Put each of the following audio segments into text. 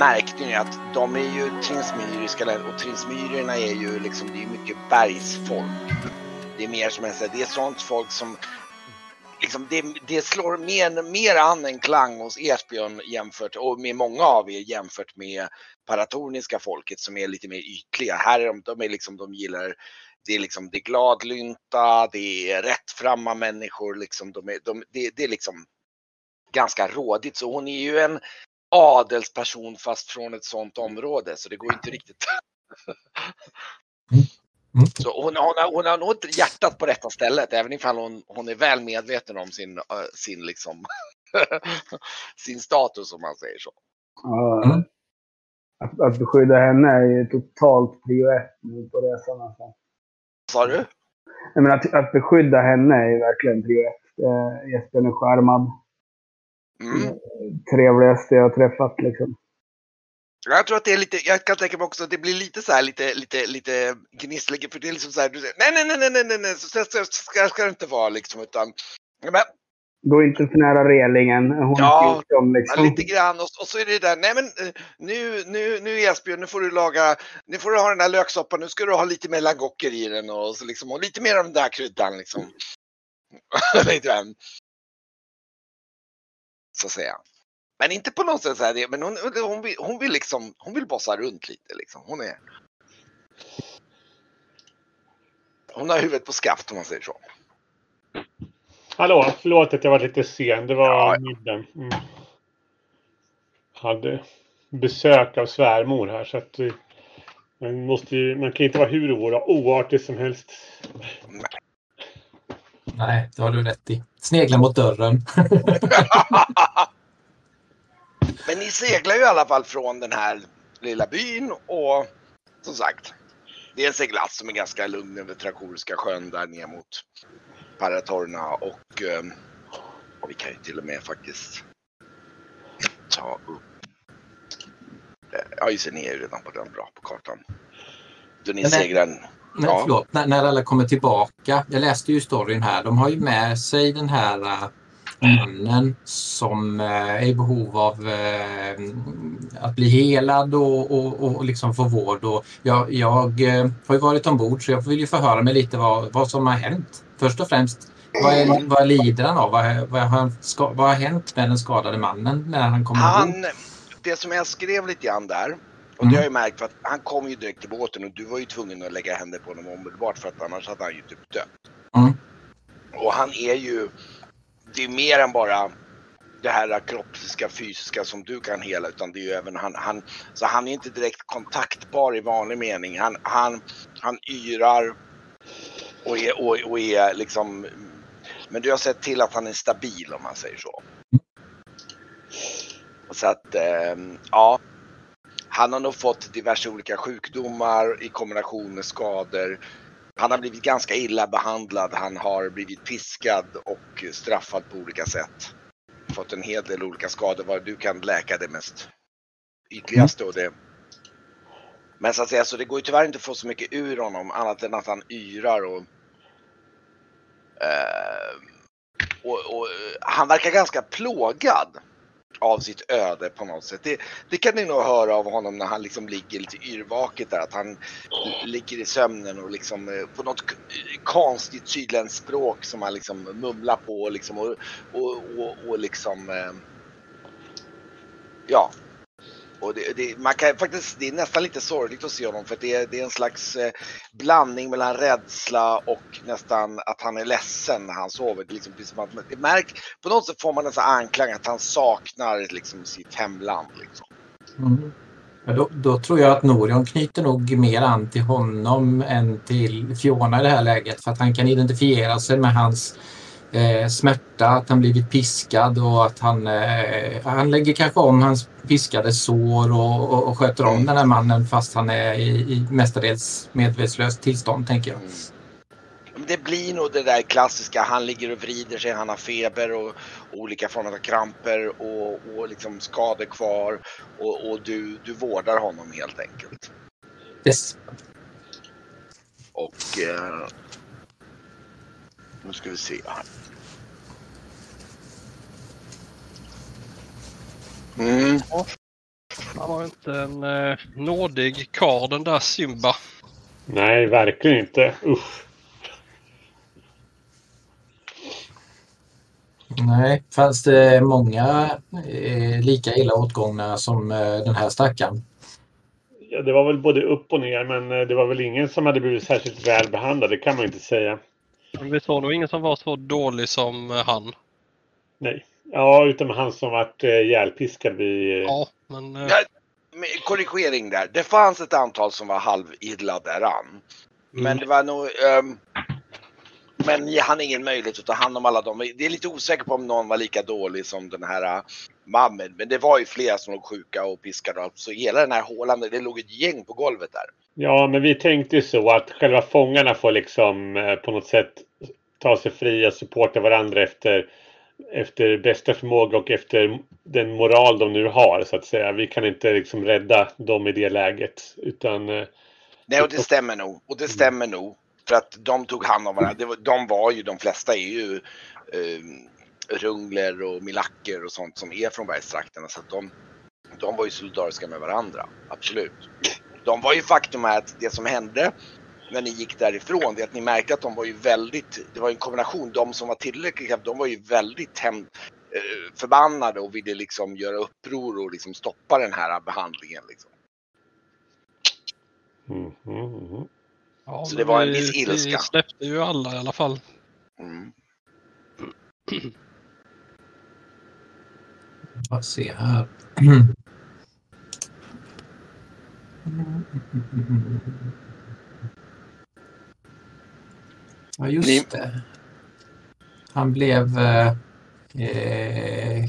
märkte ni att de är ju trinsmyriska och trinsmyrierna är ju liksom, det är mycket bergsfolk. Det är mer som en det är sånt folk som liksom det, det, slår mer, mer an en klang hos Esbjörn jämfört, och med många av er jämfört med paratoniska folket som är lite mer ytliga. Här är de, de är liksom, de gillar det är liksom det är gladlynta, det är rättframma människor, liksom, de är, de, det, det är liksom ganska rådigt. Så hon är ju en adelsperson fast från ett sånt område så det går inte riktigt. Mm. Så hon, hon, har, hon har nog inte hjärtat på rätta stället även ifall hon, hon är väl medveten om sin, sin, liksom, sin status om man säger så. Mm. Att, att beskydda henne är ju totalt prio ett nu på resan. Alltså. Sa du? Nej, men att, att beskydda henne är ju verkligen prio ett. Eh, Jesper är skärmad. Mm. Trevligaste jag har träffat liksom. Jag tror att det är lite, jag kan tänka mig också att det blir lite så här lite, lite, lite gnissligt. För det är liksom så här, du säger nej, nej, nej, nej, nej, nej, så ska, ska, ska det inte vara liksom, utan men, Gå inte för nära relingen. Hon ja, om, liksom. lite grann. Och, och, så är det där, nej men eh, nu, nu, nu Esbjörn, nu får du laga, nu får du ha den där löksoppan, nu ska du ha lite mer langocker i den och, så liksom, och lite mer av den där kryddan liksom. så att säga. Men inte på något sätt så här, men hon, hon, vill, hon vill liksom, hon vill bossa runt lite liksom. Hon är... Hon har huvudet på skaft om man säger så. Hallå, förlåt att jag var lite sen. Det var ja. middagen. Mm. Hade besök av svärmor här så att man, måste ju, man kan inte vara hur oartig som helst. Nej. Nej, det har du rätt i. Snegla mot dörren. Men ni seglar ju i alla fall från den här lilla byn och som sagt, det är en seglats som är ganska lugn över Trakoriska sjön där ner mot Paratorna och, ehm, och vi kan ju till och med faktiskt ta upp Ja just det, ni är ju redan på den bra på kartan. Så ni seglar Men ja. förlåt, när, när alla kommer tillbaka. Jag läste ju storyn här. De har ju med sig den här äh, mannen som äh, är i behov av äh, att bli helad och, och, och liksom få vård. Och jag, jag har ju varit ombord så jag vill ju förhöra mig lite vad, vad som har hänt först och främst, vad, är, vad lider han av? Vad, vad, har, vad har hänt med den skadade mannen när han kommer han, Det som jag skrev lite grann där, och mm. det har jag märkt för att han kom ju direkt till båten och du var ju tvungen att lägga händer på honom omedelbart för att annars hade han ju typ dött. Mm. Och han är ju, det är mer än bara det här kroppsliga, fysiska som du kan hela utan det är ju även han, han så han är inte direkt kontaktbar i vanlig mening. Han, han, han yrar och är, och, och är liksom... Men du har sett till att han är stabil om man säger så. Så att, eh, ja. Han har nog fått diverse olika sjukdomar i kombination med skador. Han har blivit ganska illa behandlad. Han har blivit piskad och straffad på olika sätt. Fått en hel del olika skador Vad du kan läka det mest ytligaste och det men så att säga, så det går ju tyvärr inte att få så mycket ur honom annat än att han yrar och, eh, och, och eh, han verkar ganska plågad av sitt öde på något sätt. Det, det, kan ni nog höra av honom när han liksom ligger lite yrvaket där. Att han ligger i sömnen och liksom eh, på något konstigt sydländskt språk som han liksom mumlar på liksom och, och, och, och liksom eh, ja, och det, det, man kan faktiskt, det är nästan lite sorgligt att se honom för det, det är en slags eh, blandning mellan rädsla och nästan att han är ledsen när han sover. Det, liksom, liksom att, det märk, på något sätt får man en anklang att han saknar liksom, sitt hemland. Liksom. Mm. Ja, då, då, tror jag att Norion knyter nog mer an till honom än till Fiona i det här läget för att han kan identifiera sig med hans eh, smärta, att han blivit piskad och att han, eh, han lägger kanske om hans piskade sår och, och, och sköter om den här mannen fast han är i, i mestadels medvetslöst tillstånd tänker jag. Mm. Det blir nog det där klassiska, han ligger och vrider sig, han har feber och, och olika former av kramper och, och liksom skador kvar och, och du, du vårdar honom helt enkelt. Yes. Och eh, nu ska vi se. Mm. Han var inte en eh, nådig karl den där Simba. Nej, verkligen inte. Usch. Nej, fanns det många eh, lika illa åtgångna som eh, den här stackaren? Ja, det var väl både upp och ner, men eh, det var väl ingen som hade blivit särskilt väl behandlad. Det kan man inte säga. Men vi såg nog ingen som var så dålig som eh, han. Nej. Ja, utom han som vart eh, ihjälpiskad. Ja, men... Eh, Ja, med korrigering där. Det fanns ett antal som var halvidla däran. Men Mm. det var nog... ehm, men jag hade ingen möjlighet att ta hand om alla dem. Det är lite osäker på om någon var lika dålig som den här Mammed. Men det var ju flera som låg sjuka och piskade. Så hela den här hålan, det låg ett gäng på golvet där. Ja, men vi tänkte ju så att själva fångarna får liksom eh, på något sätt ta sig fria, supporta varandra efter, efter bästa förmåga och efter den moral de nu har så att säga. Vi kan inte liksom rädda dem i det läget utan eh, Nej, och det stämmer nog. Och det stämmer nog. För att de tog hand om varandra. De var ju, de flesta är ju eh, rungler och milacker och sånt som är från bergstrakterna. Så att de, de var ju solidariska med varandra. Absolut. De var ju faktum är att det som hände när ni gick därifrån, det är att ni märkte att de var ju väldigt, det var en kombination, de som var tillräckligt de var ju väldigt hem, eh, förbannade och ville liksom göra uppror och liksom stoppa den här behandlingen. Liksom. mm, mm, mm. ja, så det var en vi- viss ilska. Vi släppte ju alla i alla fall. Mm. Vad se här. Ja, just det. Han blev eh, eh,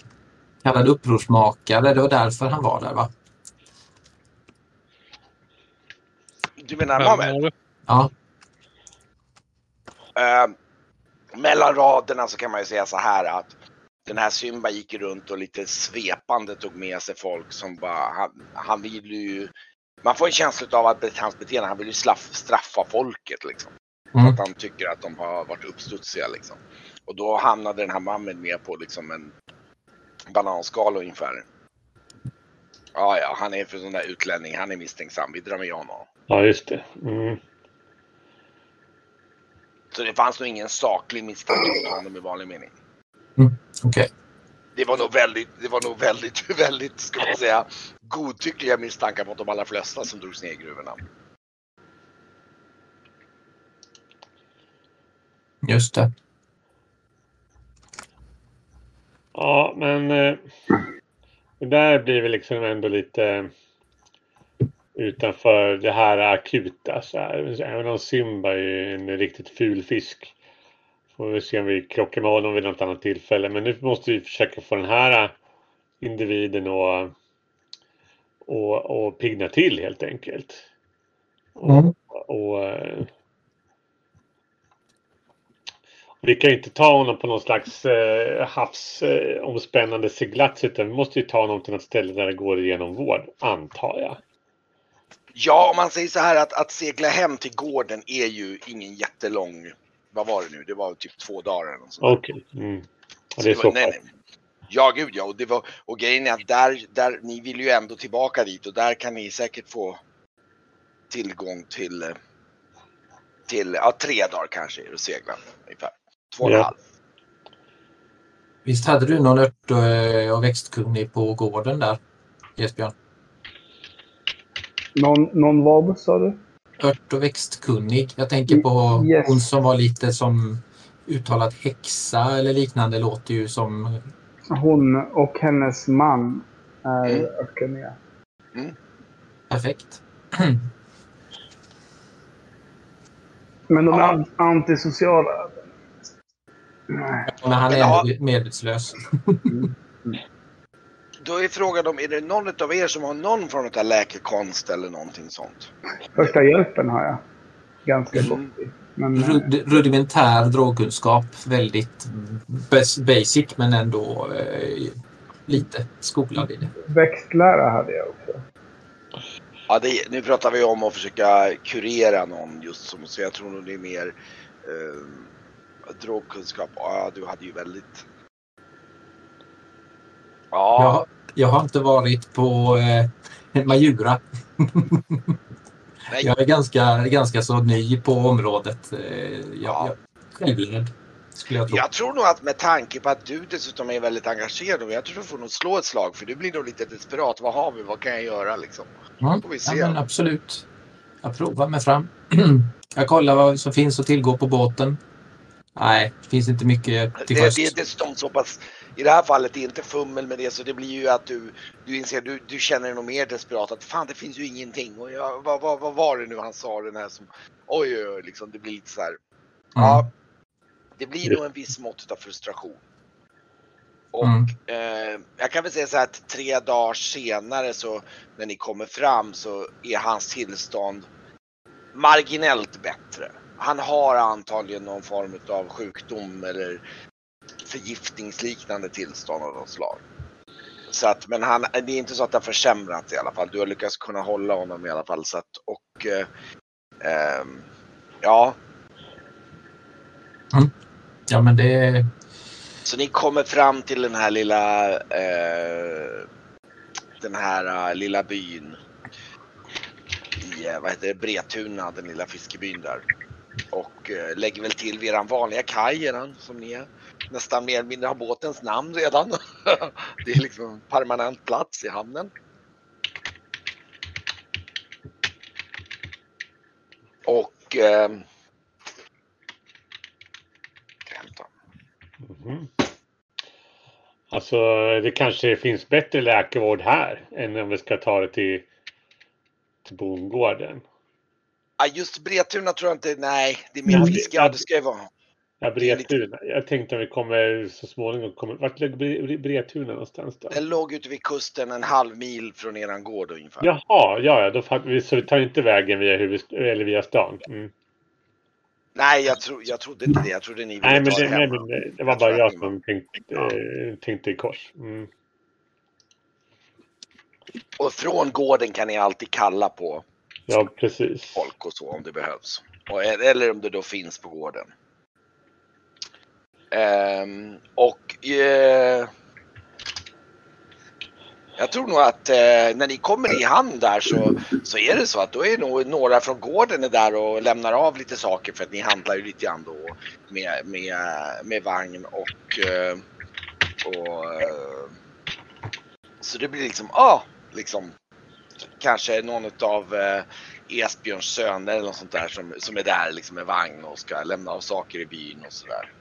kallad upprorsmakare. Det var därför han var där, va? Du menar det? Ja. Eh, mellan raderna så kan man ju säga så här att den här Symba gick runt och lite svepande tog med sig folk som bara, han, han vill ju, man får en känsla av att hans beteende, han vill ju straffa folket liksom. Mm. Att han tycker att de har varit uppstudsiga liksom. Och då hamnade den här mannen med på liksom en bananskal ungefär. Ja, ja, han är för sån där utlänning, han är misstänksam, vi drar med honom. Ja, just det. Mm. Så det fanns nog ingen saklig misstanke mot honom i vanlig mening. Okej. Det var nog väldigt, det var nog väldigt, väldigt, ska man säga, godtyckliga misstankar mot de allra flesta som drogs ner i gruvorna. Just det. Ja, men eh, det där blir väl liksom ändå lite utanför det här akuta. Så här. Även om Simba är en riktigt ful fisk. Får vi se om vi krockar med honom vid något annat tillfälle. Men nu måste vi försöka få den här individen att och, och pigna till helt enkelt. Mm. Och, eh, vi kan ju inte ta honom på någon slags eh, havsomspännande eh, seglats utan vi måste ju ta honom till något ställe där det går igenom vård, antar jag. Ja, om man säger så här att, att segla hem till gården är ju ingen jättelång, vad var det nu, det var typ två dagar eller något sånt. där. Okej. Mm. Ja, Så det är det så nej, pass. nej. Ja, gud ja. Och, det var, och grejen är att där, där, ni vill ju ändå tillbaka dit och där kan ni säkert få tillgång till, eh, till ja, tre dagar kanske är att segla ungefär. Två och en Ja. halv. Visst hade du någon ört och, och växtkunnig på gården där, Jesbjörn? Någon, någon vad sa du? Ört och växtkunnig. Jag tänker på Yes. hon som var lite som uttalad häxa eller liknande låter ju som... Hon och hennes man är Mm. örtkunniga. Perfekt. Men de är Ja. an- antisociala. Nej. Men han är ja. medvetslös. Då är frågan om, är det någon av er som har någon form av läkekonst eller någonting sånt? Första hjälpen har jag. Ganska Mm. gott i. Men eh, Rud- Rudimentär drogkunskap. Väldigt bas- basic men ändå eh, lite skolad i det. växtlära hade jag också. Ja, det, nu pratar vi om att försöka kurera någon just som, så jag tror nog det är mer eh, drogkunskap. Ja, du hade ju väldigt... Ja, jag har inte varit på eh, Majura. jag är ganska, ganska så ny på området. Eh, jag, ja. jag, tro. Jag tror nog att med tanke på att du dessutom är väldigt engagerad och jag tror du får nog slå ett slag för du blir nog lite desperat. Vad har vi? Vad kan jag göra liksom? Mm. Får vi se. Ja, men absolut. Jag provar mig fram. jag kollar vad som finns att tillgå på båten. Nej, det finns inte mycket till sjöss. Det, det är dessutom så pass, i det här fallet, är inte fummel med det så det blir ju att du, du inser, du, du känner dig nog mer desperat att fan det finns ju ingenting och jag, vad, vad, vad var det nu han sa den här som, oj oj oj liksom det blir lite så här. Mm. Ja, det blir nog en viss mått av frustration. Och mm. eh, jag kan väl säga så här att tre dagar senare så när ni kommer fram så är hans tillstånd marginellt bättre han har antagligen någon form av sjukdom eller förgiftningsliknande tillstånd av något slag. Så att, men han, det är inte så att det har försämrats i alla fall. Du har lyckats kunna hålla honom i alla fall. Så att, och eh, eh, ja. Mm. Ja men det. Så ni kommer fram till den här lilla eh, den här uh, lilla byn i uh, vad heter det, Bretuna, den lilla fiskebyn där. Och eh, lägger väl till vid eran vanliga kaj som ni är. Nästan mer eller mindre har båtens namn redan. det är liksom en permanent plats i hamnen. Och... Eh, mm. Alltså det kanske finns bättre läkarvård här än om vi ska ta det till, till bondgården. Ja, just Bretuna tror jag inte, nej, det är mer fiske, ja, det ska ju vara. Ja, Bretuna. Jag tänkte om vi kommer så småningom kommer. Vart ligger Bretuna någonstans då? Den låg ute vid kusten en halv mil från eran gård ungefär. Jaha, ja, ja, då så vi tar inte vägen via huvud, eller via stan. Mm. Nej, jag, tro, jag trodde inte det. Jag trodde ni ville nej, men ta det, nej, men det, det var jag bara jag som tänkte, ja. tänkte i kors. Mm. Och från gården kan ni alltid kalla på Ja, precis. Folk och så om det behövs. eller om det då finns på gården. Um, och uh, jag tror nog att uh, när ni kommer i hamn där så, så är det så att då är nog några från gården är där och lämnar av lite saker för att ni handlar ju lite grann då med, med, med vagn och, uh, och så det blir liksom, ja, ah, liksom kanske någon av eh, Esbjörns söner eller något sånt där som, som är där liksom med vagn och ska lämna av saker i byn och sådär.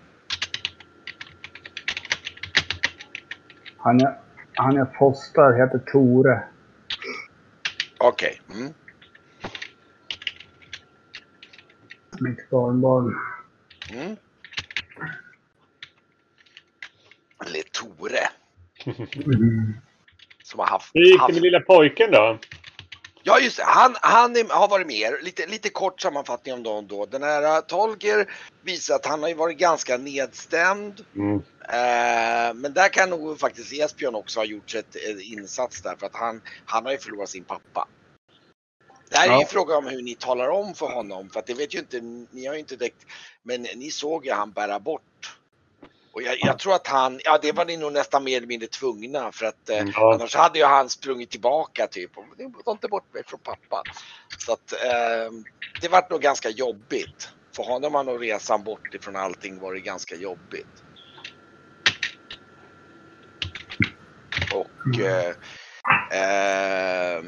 Han jag, han jag postar heter Tore. Okej. Okay. Mm. Mitt barnbarn. Mm. Eller Tore. Mm. Som har haft... Hur gick det med lilla pojken då? Ja just det, han, han är, har varit med. Lite, lite kort sammanfattning om dem då. Den här uh, Tolger visar att han har ju varit ganska nedstämd. Mm. Uh, men där kan nog faktiskt Esbjörn också ha gjort ett, ett insats där för att han, han har ju förlorat sin pappa. Det här är ju fråga om hur ni talar om för honom för att det vet ju inte, ni har ju inte direkt, men ni såg ju han bära bort och jag, jag, tror att han, ja det var ni nog nästan mer eller mindre tvungna för att eh, ja. annars hade ju han sprungit tillbaka typ. Och, Ta inte bort mig från pappa. Så att eh, det var nog ganska jobbigt. För honom har nog resan bort ifrån allting varit ganska jobbigt. Och eh, eh,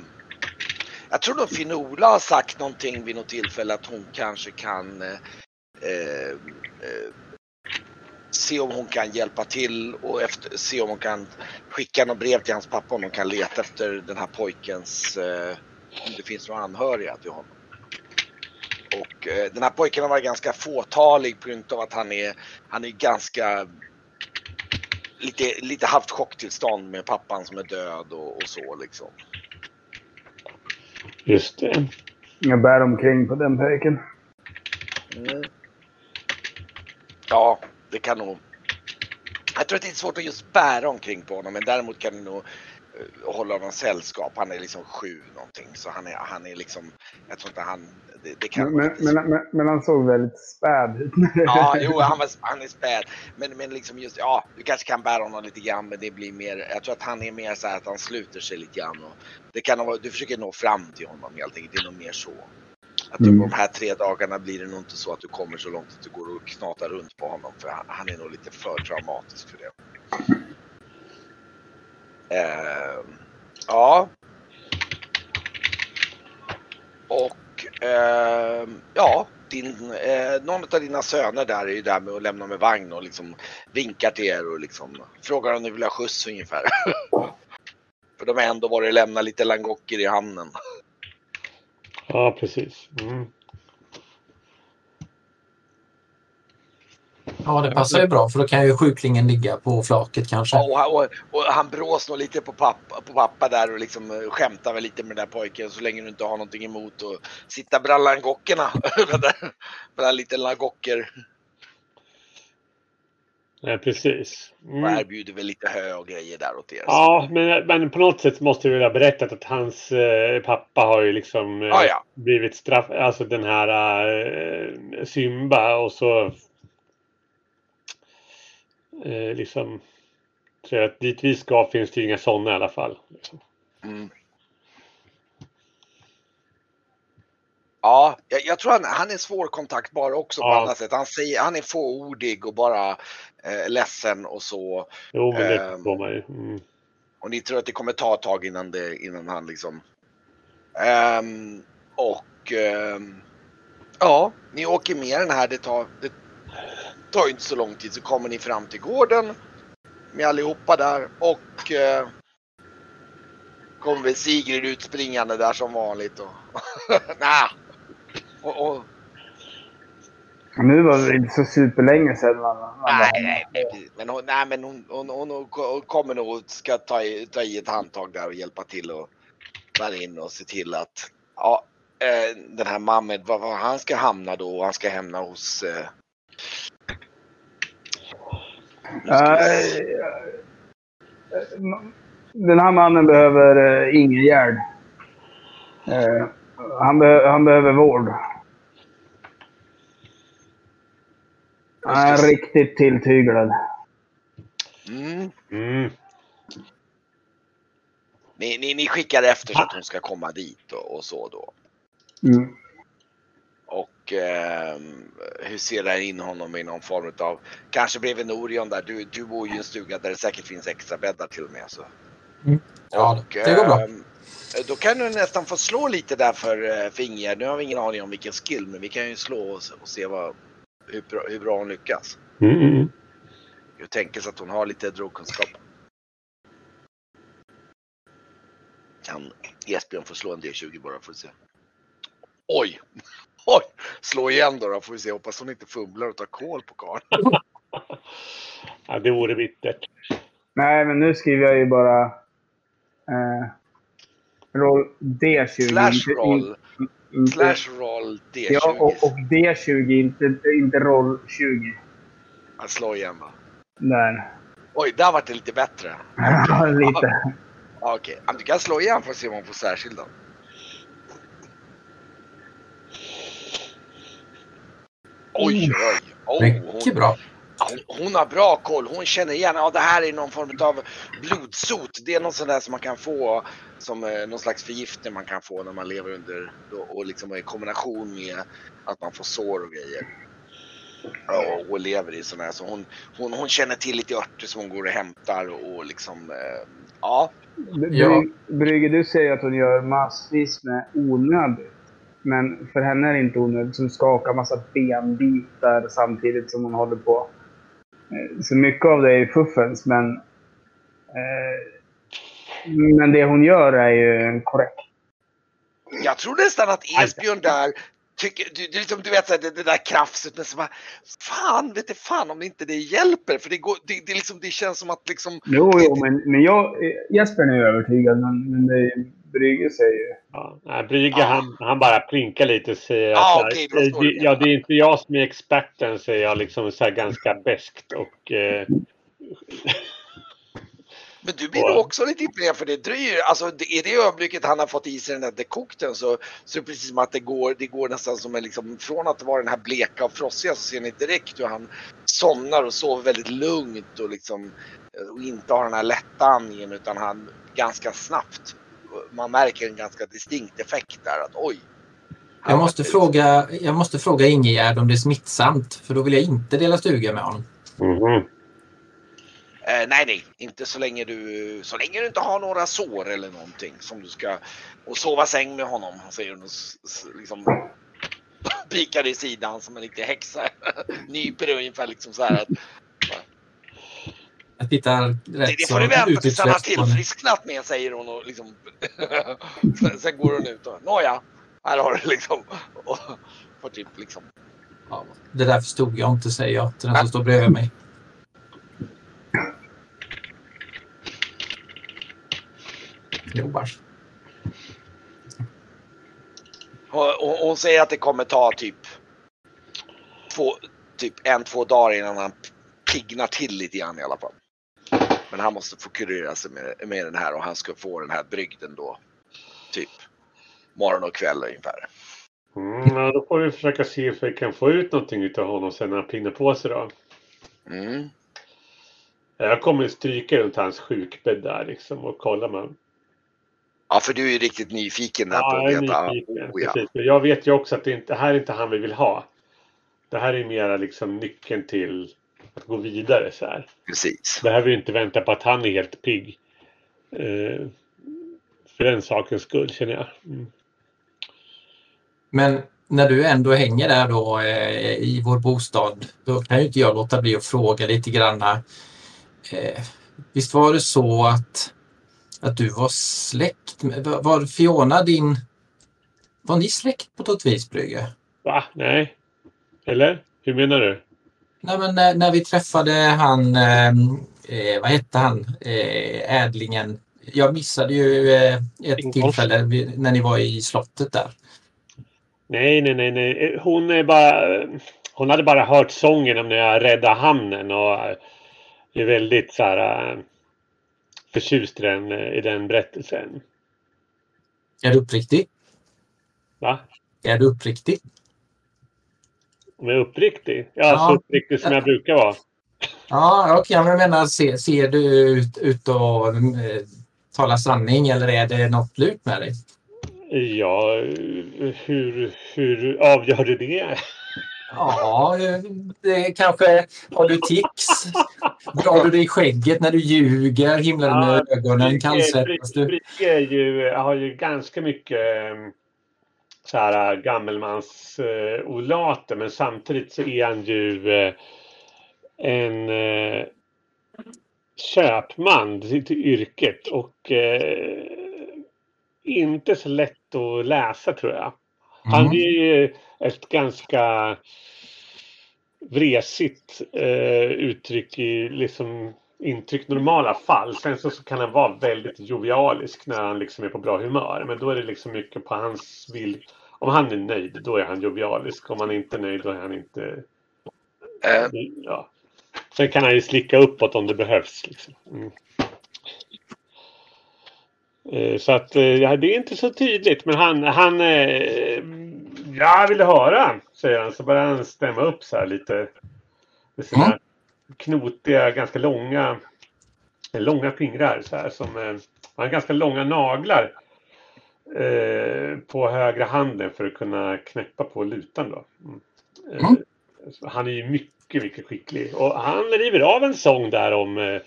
jag tror nog Finola har sagt någonting vid något tillfälle att hon kanske kan eh, eh, se om hon kan hjälpa till och efter, se om hon kan skicka något brev till hans pappa om hon kan leta efter den här pojkens, eh, om det finns några anhöriga till honom. Och eh, den här pojken har varit ganska fåtalig på grund av att han är, han är ganska lite, lite haft chocktillstånd med pappan som är död och, och så liksom. Just det. Jag bär omkring på den pojken. Mm. Ja, det kan nog... Jag tror att det är svårt att just bära omkring på honom men däremot kan det nog och hålla honom sällskap. Han är liksom sju någonting så han är, han är liksom, jag tror inte han, det, det kan men, men, men, men, han såg väldigt späd ut. ja, jo han, var, han är späd. Men, men liksom just, ja du kanske kan bära honom lite grann men det blir mer, jag tror att han är mer så här att han sluter sig lite grann. Och det kan vara, du försöker nå fram till honom helt enkelt, det är nog mer så. Att mm. de här tre dagarna blir det nog inte så att du kommer så långt att du går och knatar runt på honom för han, han är nog lite för traumatisk för det. Uh, ja. Och uh, ja, din, uh, någon av dina söner där är ju där med att lämna med vagn och liksom vinkar till er och liksom frågar om ni vill ha skjuts ungefär. För de har ändå varit och lämnat lite langocker i hamnen. Ja, precis. Mm. Ja, det passar ju bra för då kan ju sjuklingen ligga på flaket kanske. Ja, och, och, och han brås nog lite på pappa, på pappa där och liksom eh, skämtar väl lite med den där pojken så länge du inte har någonting emot att sitta bland langockerna. bland lite langocker. Ja, precis. Mm. Och erbjuder väl lite hö och grejer där åt er. Ja, men, men på något sätt måste vi väl ha berättat att hans eh, pappa har ju liksom eh, ah, ja. blivit straff, alltså den här eh, Symba och så eh, liksom så att dit vi ska finns det inga sådana i alla fall. Liksom. Mm. Ja, jag, jag, tror han, han är svårkontaktbar också ja. på andra sätt. Han, säger, han är fåordig och bara eh, ledsen och så. Jo, men det um, man ju. Mm. Och ni tror att det kommer ta ett tag innan, det, innan han liksom... Um, och um, ja, ni åker med den här. Det tar, det tar inte så lång tid så kommer ni fram till gården med allihopa där och eh, kommer väl Sigrid utspringande där som vanligt. Och, nah. Och, och nu var det inte så superlänge sedan man, man nej, nej, nej, men, hon, nej, men hon, hon, hon, hon kommer nog ska ta i, ta i ett handtag där och hjälpa till och vara in och se till att ja, eh, den här Mammed, var, var han ska hamna då. Han ska hamna hos eh, den här mannen behöver ingen hjälp. Han, be han behöver vård. Han är riktigt tilltyglad. Mm. Mm. Ni, ni, ni skickar efter så att hon ska komma dit och, och så då? Mm. Och eh, hur ser det in honom i någon form av, kanske bredvid Norion där, du, du bor ju i en stuga där det säkert finns extra bäddar till och med. Så. Mm. Ja, och, det går bra. Eh, då kan du nästan få slå lite där för, eh, för Ingegerd. Nu har vi ingen aning om vilken skill, men vi kan ju slå och, och se vad, hur, bra, hur bra hon lyckas. Mm. mm, mm. Jag tänker så att hon har lite drogkunskap. Kan Esbjörn få slå en D20 bara för att se. Oj! Oj! Slå igen då, då får vi se. Hoppas hon inte fumlar och tar kål på karln. ja, det vore bittert. Nej, men nu skriver jag ju bara eh, roll D20. Slash roll. Inte, Slash roll D20. Ja, och, och D20, inte, inte roll 20. Att slå igen va? Där. Oj, där vart det lite bättre. Ja, lite. Okej, okay. du kan slå igen för att se om hon får särskilda. Oj, oj, oj. Mycket bra. Hon, hon, har bra koll. Hon känner igen, ja det här är någon form av blodsot. Det är något sånt där som man kan få som eh, någon slags förgiftning man kan få när man lever under och liksom i kombination med att man får sår och grejer. Och, och lever i sådana här. Så hon, hon, hon känner till lite örter som hon går och hämtar och liksom, eh, ja. Brygge, du säger att hon gör massvis med onödigt. Men för henne är det inte onödigt som skakar massa benbitar samtidigt som hon håller på. Eh, så mycket av det är fuffens, men... Eh, men det hon gör är ju korrekt. Jag tror nästan att Esbjörn där tycker, du, du, liksom, du vet så det, det där krafset men så bara, fan vet du fan om inte det hjälper för det, går, det, det, liksom, det känns som att liksom... Jo, jo men, men jag, Jesper är övertygad men, men det, Brygge säger Ja, nej, Brygge ah. han, han bara plinkar lite och säger ah, att okay, det, ja, det är inte jag som är experten säger jag liksom så här ganska beskt och eh, Men du blir nog också lite imponerad för det dröjer. Alltså det, i det ögonblicket han har fått i sig den där dekokten så, så är det precis som att det går, det går nästan som en liksom, från att vara den här bleka och frossiga så ser ni direkt hur han somnar och sover väldigt lugnt och liksom och inte har den här lätta andningen utan han ganska snabbt. Man märker en ganska distinkt effekt där att oj. Jag måste, fråga, jag måste fråga Ingegärd om det är smittsamt för då vill jag inte dela stuga med honom. Mhm. Eh, nej, nej, inte så länge du så länge du inte har några sår eller någonting som du ska och sova säng med honom. Säger hon och liksom pikar i sidan som en riktig häxa. Nyper det ungefär liksom så här att Jag tittar rätt det, det får du vänta tills han har tillfrisknat med säger hon och liksom sen, sen går hon ut och nåja, här har du liksom och får typ liksom Ja, det där förstod jag inte säger jag till den som står bredvid mig. Vars. Och, och hon säger att det kommer ta typ två, typ en, två dagar innan han piggnar till lite grann i alla fall. Men han måste få kurera sig med, med den här och han ska få den här brygden då. Typ morgon och kväll ungefär. Mm, ja, då får vi försöka se if vi kan få ut någonting utav honom sen när han pinnar på sig då. Mm. Jag kommer stryka runt hans sjukbädd där liksom och kolla med honom. Ja, för du är ju riktigt nyfiken där på Ja, att jag är veta. nyfiken. Oh, ja. Precis. Men jag vet ju också att det inte det här är inte han vi vill ha. Det här är mera liksom nyckeln till att gå vidare så här. Precis. Behöver ju inte vänta på att han är helt pigg. Eh, för den sakens skull känner jag. Mm. Men när du ändå hänger där då eh, i vår bostad, då kan ju inte jag låta bli att fråga lite granna. Eh, visst var det så att, att du var släkt med, var- Fiona din, var ni släkt på något vis Brygge? Va? Nej? Eller? Hur menar du? Nej men när, när vi träffade han, eh, eh, vad hette han, eh, ädlingen. Jag missade ju eh, ett Ingolf. tillfälle när ni var i slottet där. Nej, nej, nej, nej. Hon är bara... Hon hade bara hört sången om när jag räddade hamnen och är väldigt så här förtjust i den, i den berättelsen. Är du uppriktig? Va? Är du uppriktig? Om jag är uppriktig? Ja, Ja. så uppriktig som jag brukar vara. Ja, okej. men jag menar, ser, ser du ut, ut och eh, tala sanning eller är det något lut med dig? Ja, hur, hur avgör du det? Ja, eh, det kanske... Har du tics? Drar du dig i skägget när du ljuger? Himlar du med ögonen? Kallsvettas du? Brygge ju, har ju ganska mycket eh, så här gammelmans eh, olater men samtidigt så är han ju eh, en köpman till, yrket och inte så lätt att läsa tror jag. Han Mm. är ju ett ganska vresigt eh, uttryck i liksom intryck normala fall. Sen så, så kan han vara väldigt jovialisk när han liksom är på bra humör. Men då är det liksom mycket på hans vill. Om han är nöjd, då är han jovialisk. Om han inte är nöjd, då är han inte... Eh, Ja. Sen kan han ju slicka uppåt om det behövs. Liksom. Mm. Eh, Så att eh, ja, det är inte så tydligt. Men han, han jag vill höra, säger han. Så börjar han stämma upp så här lite. Med sina Mm. knotiga, ganska långa, långa fingrar så här. Som, eh, han har ganska långa naglar eh, på högra handen för att kunna knäppa på lutan. Då. Mm. Mm. Han är ju mycket, mycket skicklig. Och han river av en sång där om eh,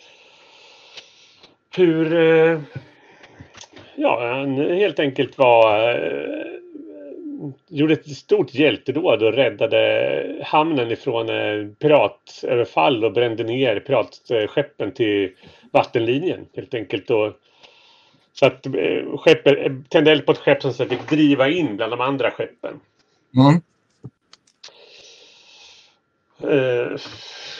hur eh, ja, han helt enkelt var eh, gjorde ett stort hjältedåd och räddade hamnen ifrån eh, piratöverfall och brände ner piratskeppen till vattenlinjen helt enkelt. Och, så att eh, skeppet, tände eld på ett skepp som sen fick driva in bland de andra skeppen. Mm. Eh,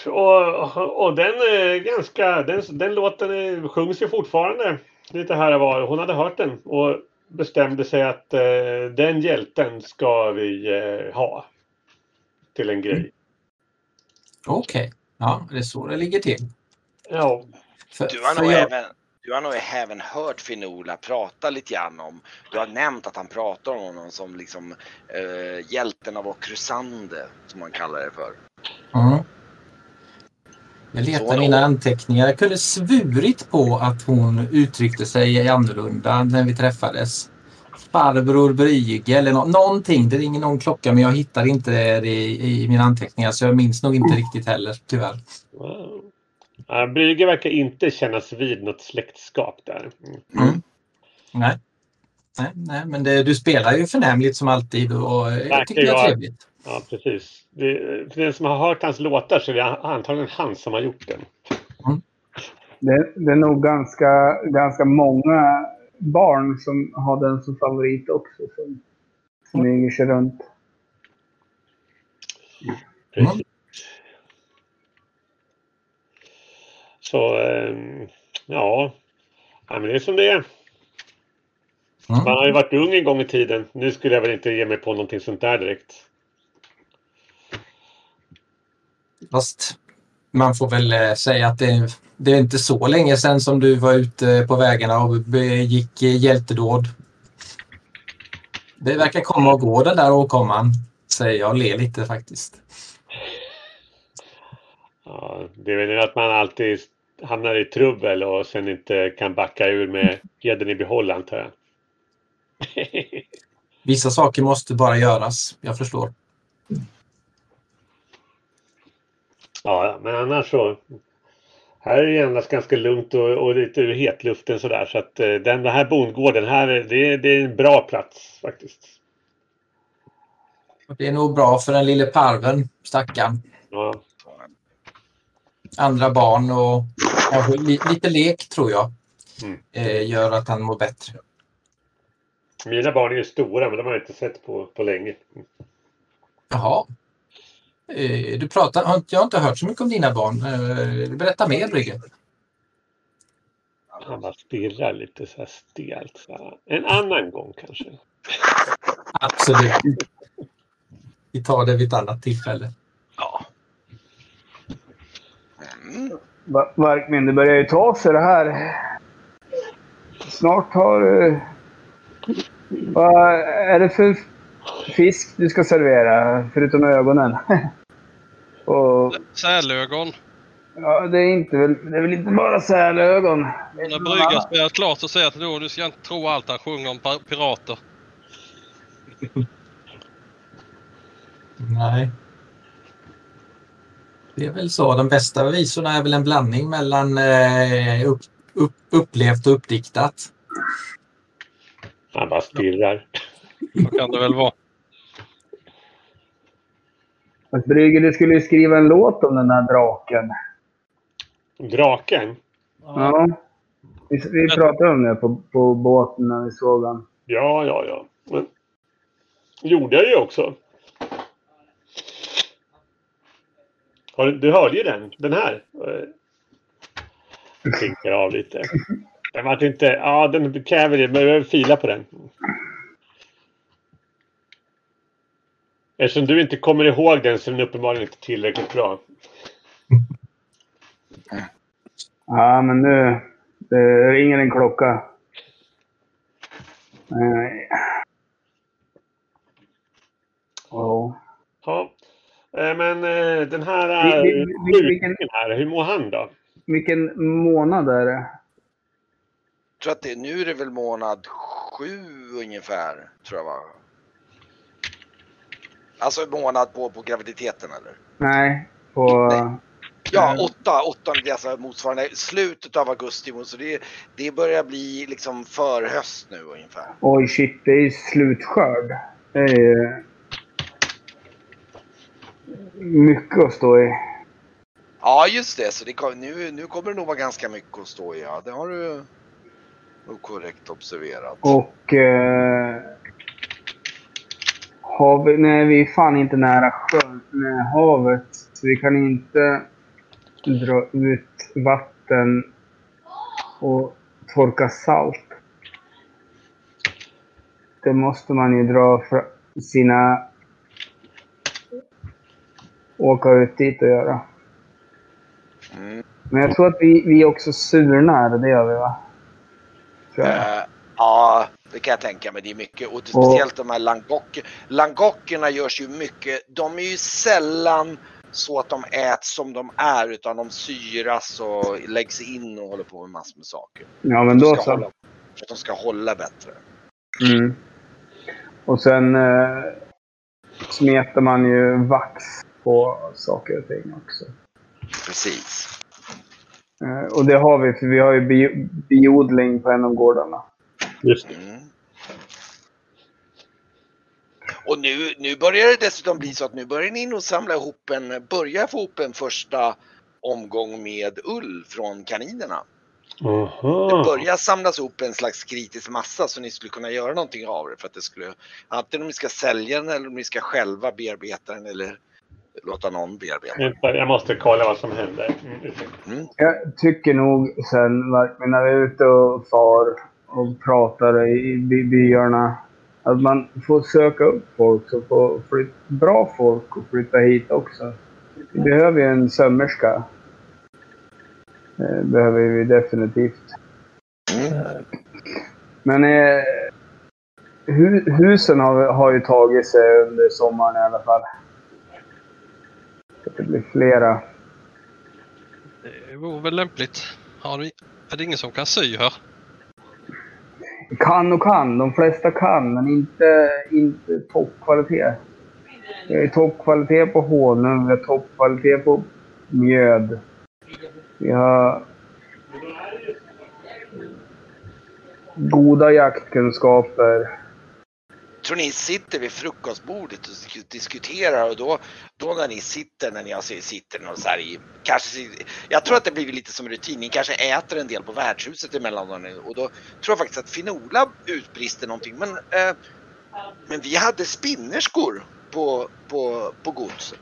och, och den är ganska, den, den låten är, sjungs ju fortfarande lite här och var. Hon hade hört den och bestämde sig att eh, den hjälten ska vi eh, ha till en grej. Okej. Ja, det är så det ligger till. Ja, För, du har nog jag, även Du har nog även hört Finola prata lite grann om, du har nämnt att han pratar om honom som liksom eh, hjälten av Okrusande, som man kallar det för. Mm. Jag letar mina anteckningar. Jag kunde svurit på att hon uttryckte sig annorlunda när vi träffades. Farbror Brygge eller nå- någonting. Det ringer någon klocka men jag hittar inte det i, i mina anteckningar så jag minns nog inte riktigt heller tyvärr. Wow. Ja, Brygge verkar inte kännas vid något släktskap där. Mm. Mm. Nej. Nej, nej, men det, du spelar ju förnämligt som alltid och jag tycker det är jag- trevligt. Ja, precis. Det, för den som har hört hans låtar så är det antagligen han som har gjort den. Det, det är nog ganska, ganska många barn som har den som favorit också. Som smyger sig runt. Mm. Så, ehm, ja. ja. men det är som det är. Mm. Man har ju varit ung en gång i tiden. Nu skulle jag väl inte ge mig på någonting sånt där direkt. Fast man får väl eh, säga att det, det är inte så länge sedan som du var ute på vägarna och begick eh, hjältedåd. Det verkar komma och gå den där åkomman, säger jag och ler lite faktiskt. Ja, det är väl att man alltid hamnar i trubbel och sen inte kan backa ur med hedern i behåll antar jag. Vissa saker måste bara göras, jag förstår. Ja, men annars så. Här är det endast ganska lugnt och, och lite ur hetluften sådär. Så att eh, den, den här bondgården här, det, är- det är en bra plats faktiskt. Det är nog bra för den lille parven, stackarn. Ja, Andra barn och kanske li, lite lek tror jag Mm. eh, gör att han mår bättre. mina barn är ju stora men de har jag inte sett på, på länge. Jaha. Eh, du pratar, jag har inte hört så mycket om dina barn. Eh, berätta mer Brygge. Han bara stirrar lite så här stelt. Så här. En annan gång kanske. Absolut. Vi tar det vid ett annat tillfälle. Ja. Mm. Va- Varkmin, det börjar ju ta sig det här. Snart har du... Vad är det för fisk du ska servera, förutom ögonen? Och, Sälögon. ja, det är, inte väl, det är väl inte bara sälögon? När bryggan spelat klart så säger jag till då du ska inte tro allt han sjunger om pirater. Nej. Det är väl så. De bästa visorna är väl en blandning mellan eh, upp, upp, upplevt och uppdiktat. Han bara stirrar. Så kan det väl vara. Fast Brygge, du skulle ju skriva en låt om den här draken. Draken? Ja. Vi, vi pratade om det på, på båten när vi såg den. Ja, ja, ja. Men gjorde jag ju också. Har, du- hörde ju den, den här. Klinkar av lite. Den var inte... Ja, den kräver det, men jag behöver fila på den. Eftersom du inte kommer ihåg den så är den uppenbarligen inte tillräckligt bra. Ja, men nu... Det ringer en klocka. Nej. Ja. Ja. Eh, Men eh, den här... eh, vilken- sjuken här, hur mår han då? Vilken månad är det? Jag tror att det, nu är det väl månad sju ungefär, tror jag va? Alltså månad på, på graviditeten eller? Nej, på... Nej. Ja, åtta, åtta, alltså motsvarande slutet av augusti. Så det, det börjar bli liksom förhöst nu ungefär. Oj, shit. Det är slutskörd. Det är. Mycket att stå i. Ja, just det. Så det kom, nu, nu kommer det nog vara ganska mycket att stå i. Ja, det har du nog korrekt observerat. Och... Eh, vi, nej, vi är fan inte nära sjön, nej, havet. Så vi kan inte dra ut vatten och torka salt. Det måste man ju dra för sina... Åka ut dit och göra. Mm. Men jag tror att vi, vi också surnar, det gör vi va? Tror jag. Eh, ja, det kan jag tänka mig. Det är mycket. Och speciellt de här langocker. Langockerna görs ju mycket. De är ju sällan så att de äts som de är utan de syras och läggs in och håller på med massor med saker. Ja, men då så. hålla- För att de ska hålla bättre. Mm. Och sen eh, smetar man ju vax på saker och ting också. Precis. Eh, och det har vi, för vi har ju bi- biodling på en av gårdarna. Just det. Mm. Och nu, nu börjar det dessutom bli så att nu börjar ni nog samla ihop en, börja få ihop en första omgång med ull från kaninerna. Det Aha. börjar samlas ihop en slags kritisk massa så ni skulle kunna göra någonting av det för att det skulle antingen om ni ska sälja den eller om ni ska själva bearbeta den eller låta någon bearbeta Jag måste kolla vad som händer. Mm. Mm. Jag tycker nog sen, när vi är ute och far och pratar i by- byarna, att man får söka upp folk, så får flyt, bra folk och flytta hit också. Vi behöver ju en sömmerska. Det behöver vi definitivt. Men eh, hu, husen har, har ju tagit sig under sommaren i alla fall. Så det blir flera. Det vore väl lämpligt. Har ni, är det ingen som kan sy här? Kan och kan. De flesta kan, men inte, inte toppkvalitet. Vi har toppkvalitet på honung, vi har toppkvalitet på mjöd. Vi har goda jaktkunskaper tror ni sitter vid frukostbordet och disk- diskuterar och då, då när ni sitter, när ni alltså sitter någon så här i, kanske, jag tror att det blir lite som rutin, ni kanske äter en del på värdshuset emellan och då tror jag faktiskt att Finola utbrister någonting, men, eh, men vi hade spinnerskor på, på, på godset.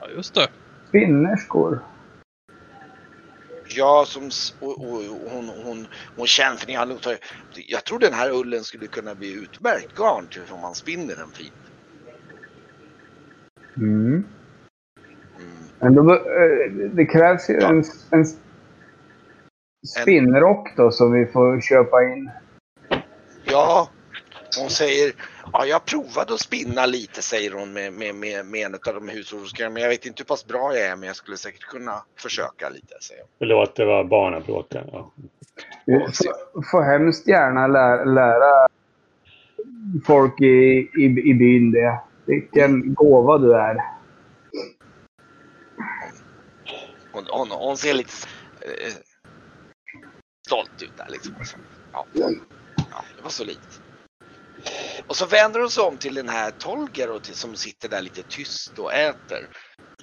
Ja, just det. Spinnerskor. Ja, som, och, och, och hon, hon, hon känner, nog tagit, jag tror den här ullen skulle kunna bli utmärkt garn till om man spinner den fint. Mm. Mm. Men då, eh, det krävs ju Ja. en, en spinnrock då som vi får köpa in. Ja, hon säger, ja jag provade att spinna lite säger hon med, med, med, med en av de hushållerskorna men jag vet inte hur pass bra jag är men jag skulle säkert kunna försöka lite säger hon. Förlåt, det var barnabråten. Ja. Får, får hemskt gärna lära, lära folk i, i, i byn det. Vilken gåva du är. Hon, hon, hon ser lite eh, stolt ut där liksom. Ja, ja, det var så litet. Och så vänder hon sig om till den här Tolger och till, som sitter där lite tyst och äter.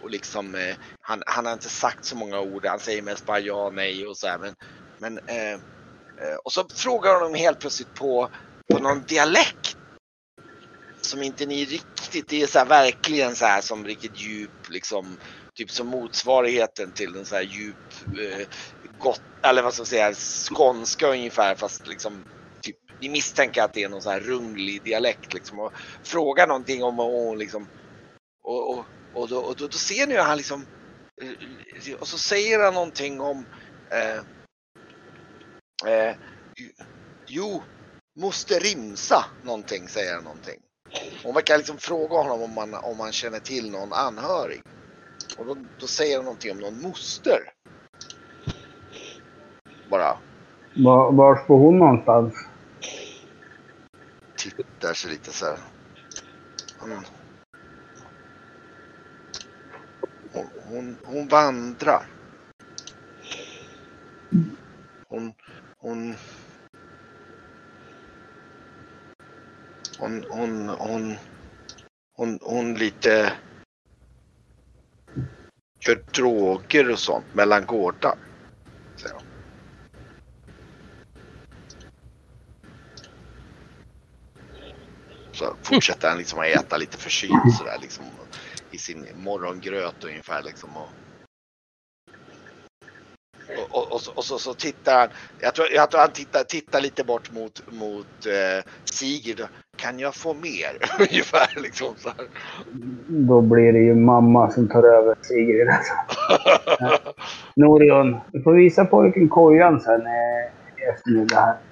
Och liksom, eh, han, han har inte sagt så många ord, han säger mest bara ja, nej och så här. Men, men, eh, eh, och så frågar hon helt plötsligt på, på någon dialekt. Som inte ni riktigt, det är så här verkligen så här som riktigt djup liksom. Typ som motsvarigheten till en så här djup eh, gott, eller vad ska jag säga, skånska ungefär fast liksom vi ni misstänker att det är någon sån här runglig dialekt liksom och frågar någonting om och liksom och, och, och, då, och då, då ser ni hur han liksom eh, och så säger han någonting om eh, eh, jo, måste rimsa någonting säger han någonting. Hon verkar liksom fråga honom om man, om han känner till någon anhörig. Och då, då säger han någonting om någon moster. Bara Var, var bor hon någonstans? Tittar sig lite så här. Hon, hon, hon vandrar. Hon, hon, hon, hon, hon, hon, hon lite gör droger och sånt mellan gårdar. säger hon. Så fortsätter han liksom att äta lite försynt sådär liksom i sin morgongröt ungefär liksom. Och, och, och, och, så, och så, så tittar han, jag tror, jag tror han tittar, tittar lite bort mot, mot eh, Sigrid. Kan jag få mer? ungefär liksom så här. Då blir det ju mamma som tar över Sigrid. Alltså. Norion, du får visa pojken kojan sen. Eh, i eftermiddag här.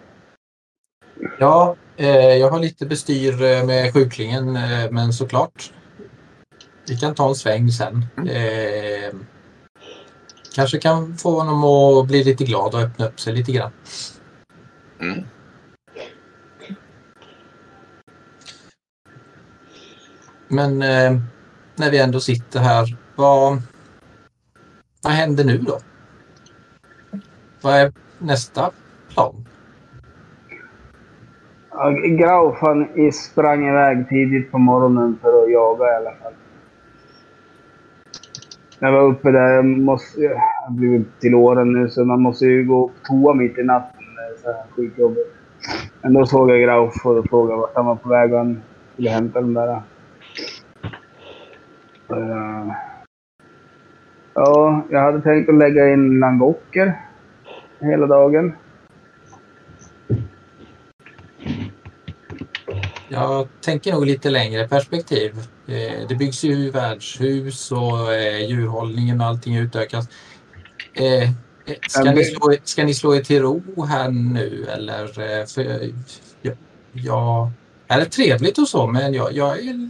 Ja, eh, jag har lite bestyr eh, med sjuklingen, eh, men såklart. Vi kan ta en sväng sen. Eh, kanske kan få honom att bli lite glad och öppna upp sig lite grann. Mm. Men eh, när vi ändå sitter här, vad, vad händer nu då? Vad är nästa plan? Ja, Grauf han sprang iväg tidigt på morgonen för att jaga i alla fall. Jag var uppe där, jag måste... Jag har blivit till åren nu så man måste ju gå på toa mitt i natten. Det är så här skitjobbigt. Men då såg jag Grauf och frågade vart han var på väg och han skulle hämta de där. Eh, ja, jag hade tänkt att lägga in langocker hela dagen. Jag tänker nog lite längre perspektiv. Eh, Det byggs ju värdshus och eh, djurhållningen och allting utökas. Eh, Ska Ja, ni, slå, ska ni slå er till ro här nu eller? För jag, jag det är trevligt och så men jag, jag, är,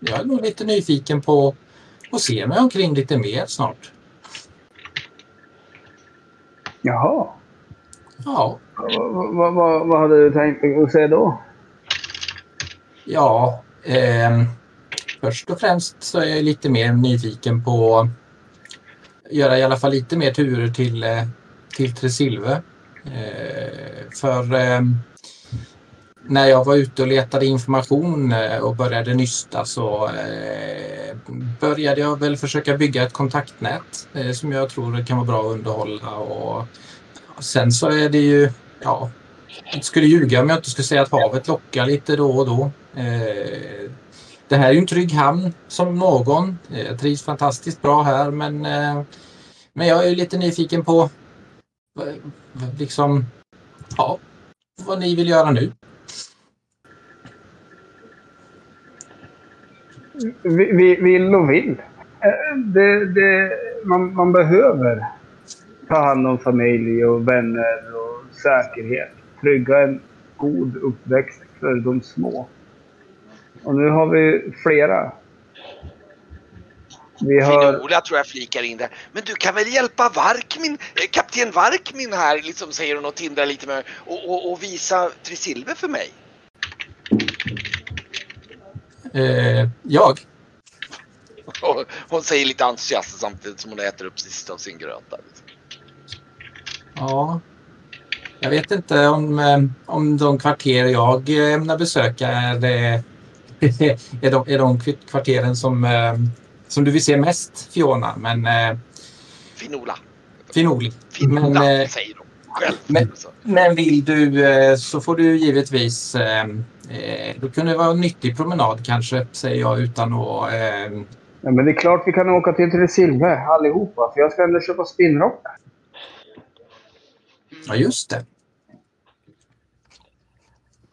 jag är nog lite nyfiken på att se mig omkring lite mer snart. Jaha. Ja, Vad, vad, vad, vad hade du tänkt att säga då? Ja, eh, först och främst så är jag lite mer nyfiken på att göra i alla fall lite mer turer till, eh, till Tresilve. Eh, för eh, när jag var ute och letade information eh, och började nysta så eh, började jag väl försöka bygga ett kontaktnät eh, som jag tror kan vara bra att underhålla. Och sen så är det ju, ja, jag skulle ljuga om jag inte skulle säga att havet lockar lite då och då. Eh, det här är ju en trygg hamn som någon. Eh, Jag trivs fantastiskt bra här men, eh, men jag är ju lite nyfiken på liksom, ja, vad ni vill göra nu. Vi, vi, vill och vill. Eh, det, det, man, man behöver ta hand om familj och vänner och säkerhet. Trygga en god uppväxt för de små. Och nu har vi flera. Vi har... Finola tror jag flikar in där. Men du kan väl hjälpa Varkmin, eh, kapten Varkmin här, liksom säger hon och tindrar lite med och, och, och visa Trisilve för mig. Eh, jag? Och hon säger lite entusiastiskt samtidigt som hon äter upp sista av sin gröta. Ja. Jag vet inte om, eh, om de kvarter jag eh, ämnar besöka är, eh, är, de, är de kvarteren som, eh, som du vill se mest, Fiona. Men eh, Finola. finurlig. Finola Men, eh, säger själv. men- Så. Men vill du så får du givetvis... Då kunde det vara en nyttig promenad kanske, säger jag utan att... Eh, Ja, men det är klart vi kan åka till Tresilve allihopa. För jag ska ändå köpa spinnrockar. ja, just det.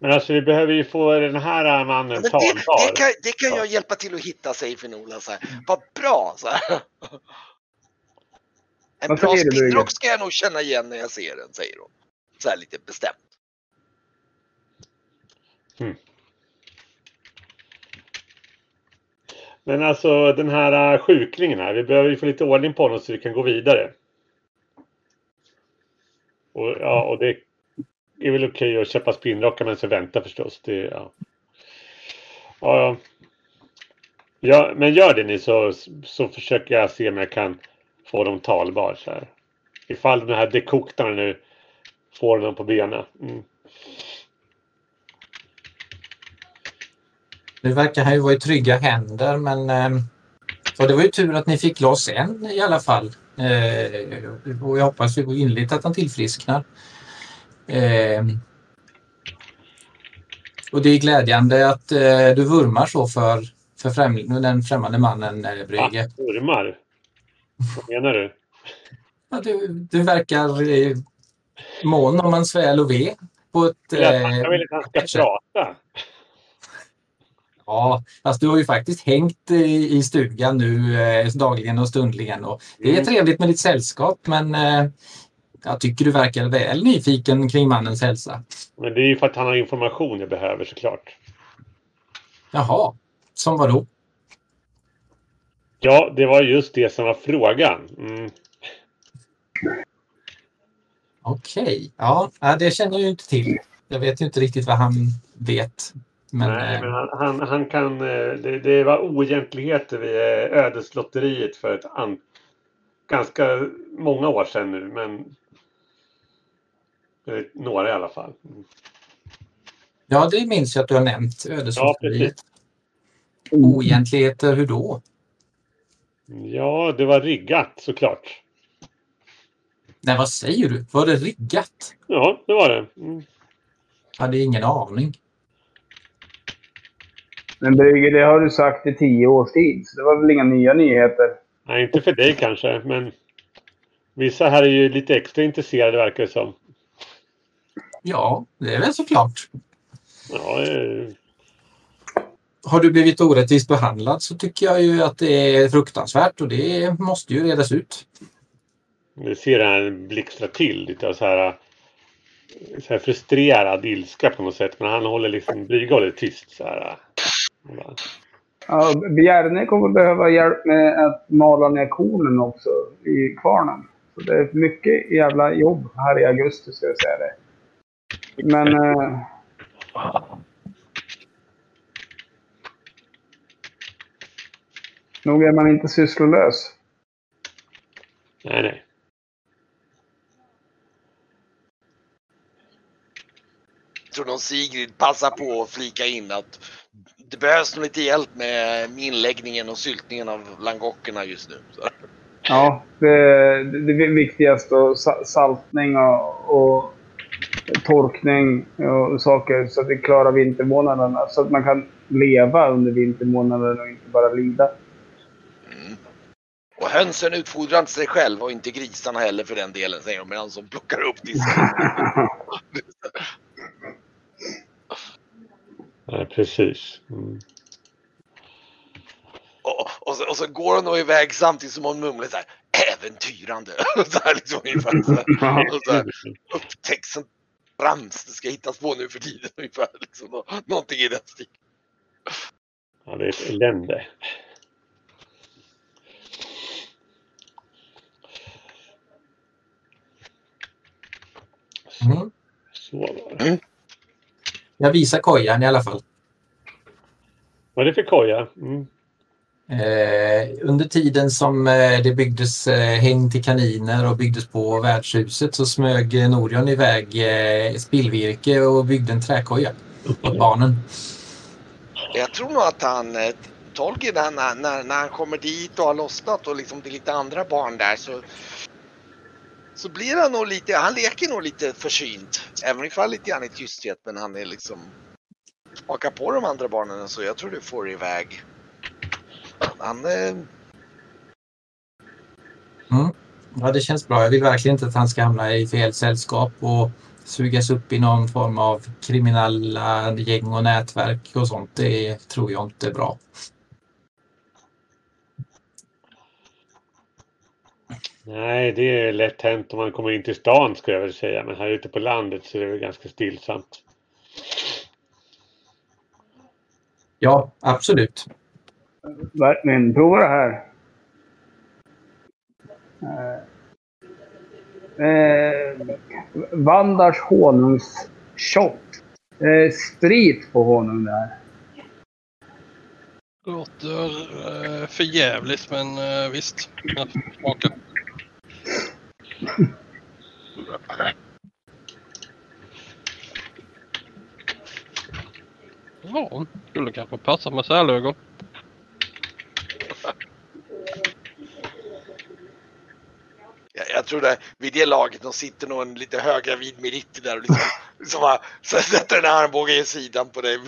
Men alltså vi behöver ju få den här mannen det, talbar. det, kan, det kan jag hjälpa till att hitta, säger Finola. Så här. Vad bra! Så här. En Vad bra spinnrock ska jag nog känna igen när jag ser den, säger hon. Så här lite bestämt. Men alltså den här äh, sjuklingen här, vi behöver ju få lite ordning på honom så vi kan gå vidare. Och, ja, och det är väl okej att köpa spinnrockar men så vänta förstås. Det, ja. Ja, ja. men gör det ni så, så försöker jag se om jag kan få dem talbar så här. Ifall de här dekoktarna nu får dem på benen. Mm. Nu verkar han ju vara i trygga händer men... Eh, det var ju tur att ni fick loss en i alla fall. Eh, och jag hoppas ju innerligt att han tillfrisknar. Eh, och det är glädjande att eh, du vurmar så för, för främling, den främmande mannen eh, Brygge. Ah, ormar? Vad menar du? Ja, du, du verkar eh, mån om hans väl och ve. På ett, Jag vill att han eh, ska prata. Ja, fast du har ju faktiskt hängt i, i stugan nu eh, dagligen och stundligen. Och det är Mm. trevligt med ditt sällskap men eh, Jag tycker du verkar väl nyfiken kring mannens hälsa. Men det är ju för att han har information jag behöver såklart. Jaha, som vad då? Ja, det var just det som var frågan. Mm. Okej, ja, ja, det känner jag ju inte till. Jag vet ju inte riktigt vad han vet. Men, Nej, eh, men han, han, han kan... eh, Det, det var oegentligheter vid eh, ödeslotteriet för ett an, ganska många år sedan nu, men... eller Några i alla fall. Mm. ja, det minns jag att du har nämnt. Ja, Ödeslotteriet. precis. Oegentligheter, hur då? Ja, det var riggat såklart. Nej, vad säger du? Var det riggat? Ja, det var det. Mm. Hade ingen aning. Men Brygge, det har du sagt i tio års tid, så det var väl inga nya nyheter? Nej, inte för dig kanske, men vissa här är ju lite extra intresserade verkar det som. Ja, det är väl såklart. Ja, eh, Har du blivit orättvist behandlad så tycker jag ju att det är fruktansvärt och det måste ju redas ut. Nu ser han blixtra till lite så här, så här frustrerad ilska på något sätt. Men han håller liksom, Brygge håller tyst så här. Ja, Bjärne kommer behöva hjälp med att mala ner kornen också i kvarnen. Så det är mycket jävla jobb här i augusti, ska jag säga det. Men... Eh, nog är man inte sysslolös. Nej, nej. Jag tror nog Sigrid passar på att flika in att det behövs nog lite hjälp med inläggningen och syltningen av langockerna just nu. Så. Ja, det, det är viktigast. Och sa- saltning och, och torkning och saker så att vi klarar vintermånaderna. Så att man kan leva under vintermånaderna och inte bara lida. Mm. Och hönsen utfodrar inte sig själva och inte grisarna heller för den delen, säger de medan som plockar upp disken. nej precis. Mm. Och, och, så, och så går hon nog iväg samtidigt som hon mumlar så här äventyrande. så här liksom ungefär. Så här. Så här, upptäcksen trams det ska hittas på nu för tiden ungefär. Liksom, Nå- någonting i den stilen. Ja, det är ett elände. Mm. Så var det. Jag visar kojan i alla fall. Vad är det för koja? Mm. Eh, under tiden som eh, det byggdes eh, häng till kaniner och byggdes på värdshuset så smög Norion iväg eh, spillvirke och byggde en träkoja åt barnen. Jag tror nog att han, Tolkien, när, när, när, när han kommer dit och har lossnat och liksom det är lite andra barn där så så blir han nog lite, han leker nog lite försynt. Även ifall lite grann i tysthet men han är liksom Hakar på de andra barnen så jag tror du får iväg. Han, eh, Ja, det känns bra. Jag vill verkligen inte att han ska hamna i fel sällskap och sugas upp i någon form av kriminella gäng och nätverk och sånt. Det tror jag inte är bra. Nej, det är lätt hänt om man kommer in till stan ska jag väl säga. Men här ute på landet så är det ganska stillsamt. Ja, absolut. Verkligen. Prova det här. Eh, eh Vandars honungsshot. Eh, sprit på honung där. Låter eh, för jävligt men eh, visst. Jag smaka. Ja, skulle kanske passa med sälögon. Jag, jag tror det vid det laget de sitter nog en lite höggravid Meritti där och liksom, liksom bara, så sätter en armbåge i sidan på dig.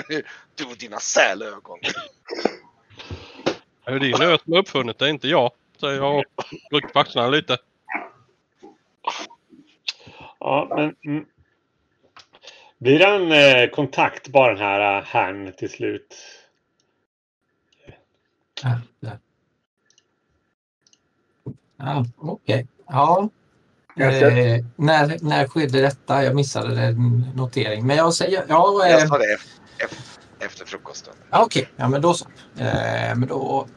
Du och dina sälögon. Det är din nöt som har uppfunnit det, inte jag. Säger jag och rycker på axlarna lite. Ja, men... Mm. Blir han eh, kontaktbar den här eh, herrn till slut? Ja. Ja, okej. Ja, Jag ser- Eh, när, när skedde detta? Jag missade den notering. Men jag säger... Ja, eh, Jag sa det efter, frukosten. Ja, Okej, ja, men då så. Eh, men då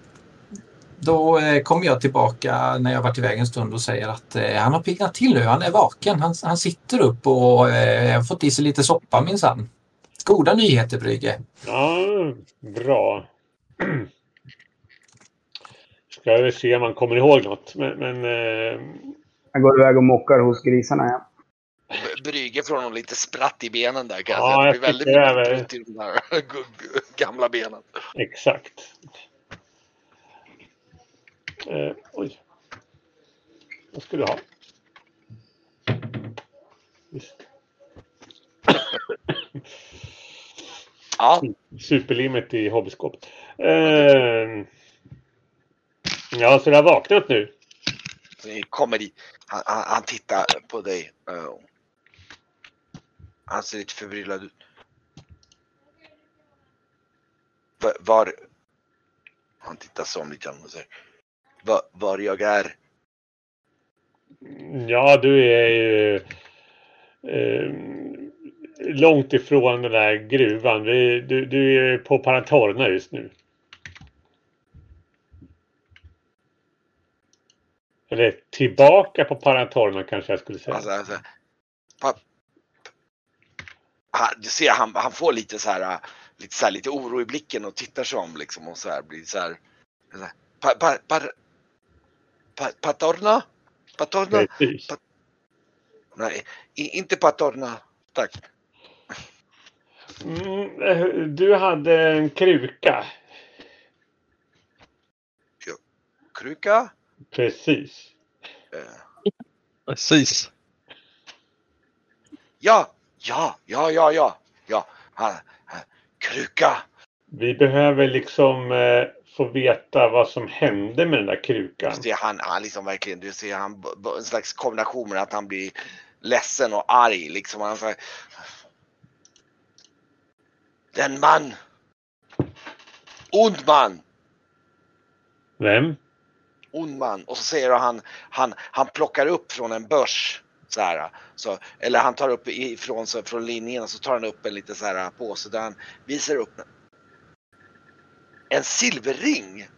då eh, kommer jag tillbaka när jag varit iväg en stund och säger att eh, han har piggnat till nu. Han är vaken. Han, han sitter upp och eh, har fått i sig lite soppa minsann. Goda nyheter Brygge. Ja, bra. Ska se om man kommer ihåg något. Men, men eh, Jag går iväg och mockar hos grisarna. B- Brygge får nog lite spratt i benen där kan jag Ja, säga. Det jag blir väldigt tycker det är mycket väl- i de där gamla benen. exakt. Eh, oj. Vad ska du ha? Just. Ja, Superlimmet i hobbyskåpet. Eh, ja, så du har vaknat nu? kommer dit. Han, han, han tittar på dig. eh, Han ser lite förbryllad ut. Var, var... Han tittar sig om lite grann och säger. Var, var jag är. Ja, du är ju eh, långt ifrån den där gruvan. Vi, du, du är på Paratorna just nu. Eller tillbaka på Paratorna kanske jag skulle säga. Alltså, alltså, pa, han, du ser han, han får lite så här, lite så här, lite oro i blicken och tittar sig om liksom och så här blir så här. Så här pa, pa, pa, pa, patorna? Patorna? Precis. Nej, inte patorna. Tack. Mm, du hade en kruka. Kruka? Precis. Precis. ja, ja, ja, ja, ja, ja. Han, han, kruka. Vi behöver liksom eh, få veta vad som hände med den där krukan. Du ser han, han liksom verkligen, du ser han en slags kombination med att han blir ledsen och arg liksom. Han säger, Den man. Ond man. Vem? Ond man. Och så säger han, han, han plockar upp från en börs. Så här, så, eller han tar upp ifrån så, från linjen och så tar han upp en liten så här påse där han visar upp en silverring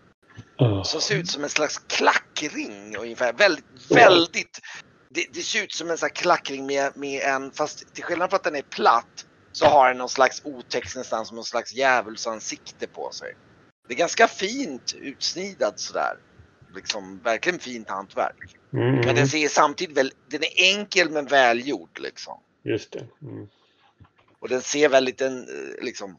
Oh. som ser ut som en slags klackring ungefär. Väldigt, väldigt. Det, det ser ut som en sån här klackring med, med en, fast till skillnad från att den är platt så har den någon slags otext nästan som någon slags djävulsansikte på sig. Det är ganska fint utsnidat sådär. Liksom verkligen fint hantverk. Mm, Men mm, den ser samtidigt väl, den är enkel men välgjord liksom. just det. Mm. Och den ser väldigt en, eh, liksom,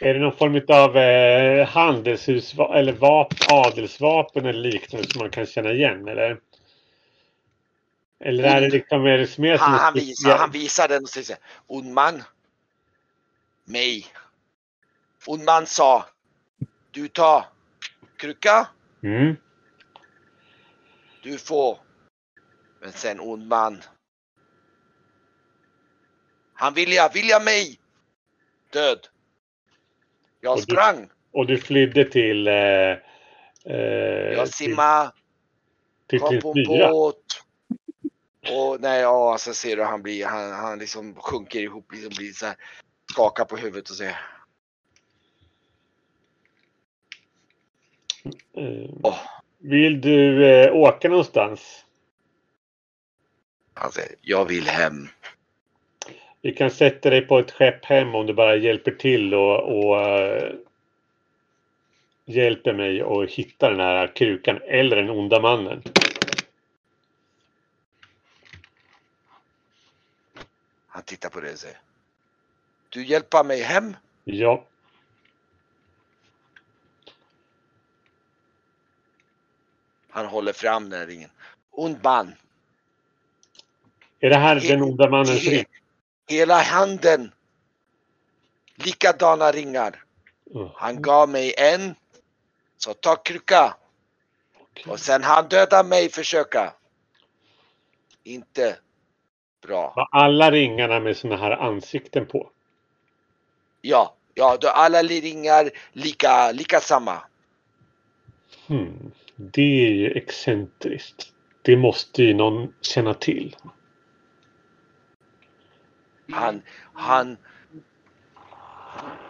Är det någon form av eh, handelshus eller vap, adelsvapen eller liknande som man kan känna igen? Eller, eller är det liksom är det mer som han, han, visar, han visar den och säger ond man. Mig. Ond man sa, du tar kruka, Mm. Du får. Men sen ond man. Han vilja, vilja mig. Död. Jag Och du- sprang, Och du flydde till... Eh, eh, jag till, simmade, till kom Prins på en båt. Och nej, ja, så ser du han blir, han, han liksom sjunker ihop, liksom blir så här, skakar på huvudet och säger, Eh, åh, vill du eh, åka någonstans? han säger, jag vill hem. Vi kan sätta dig på ett skepp hem om du bara hjälper till och, och eh, hjälper mig att hitta den här krukan eller den onda mannen. Han tittar på det och säger, du hjälper mig hem? Ja, Han håller fram den här ringen. Ond man. är det här den onda mannens ring? Hela handen. Likadana ringar. Han gav mig en. Så ta okej. Och sen han döda mig försöka. Inte bra. Var alla ringarna med såna här ansikten på? Ja, ja, då alla ringar lika, lika samma. Hmm. Det är ju excentriskt. det måste ju någon känna till. Han, han...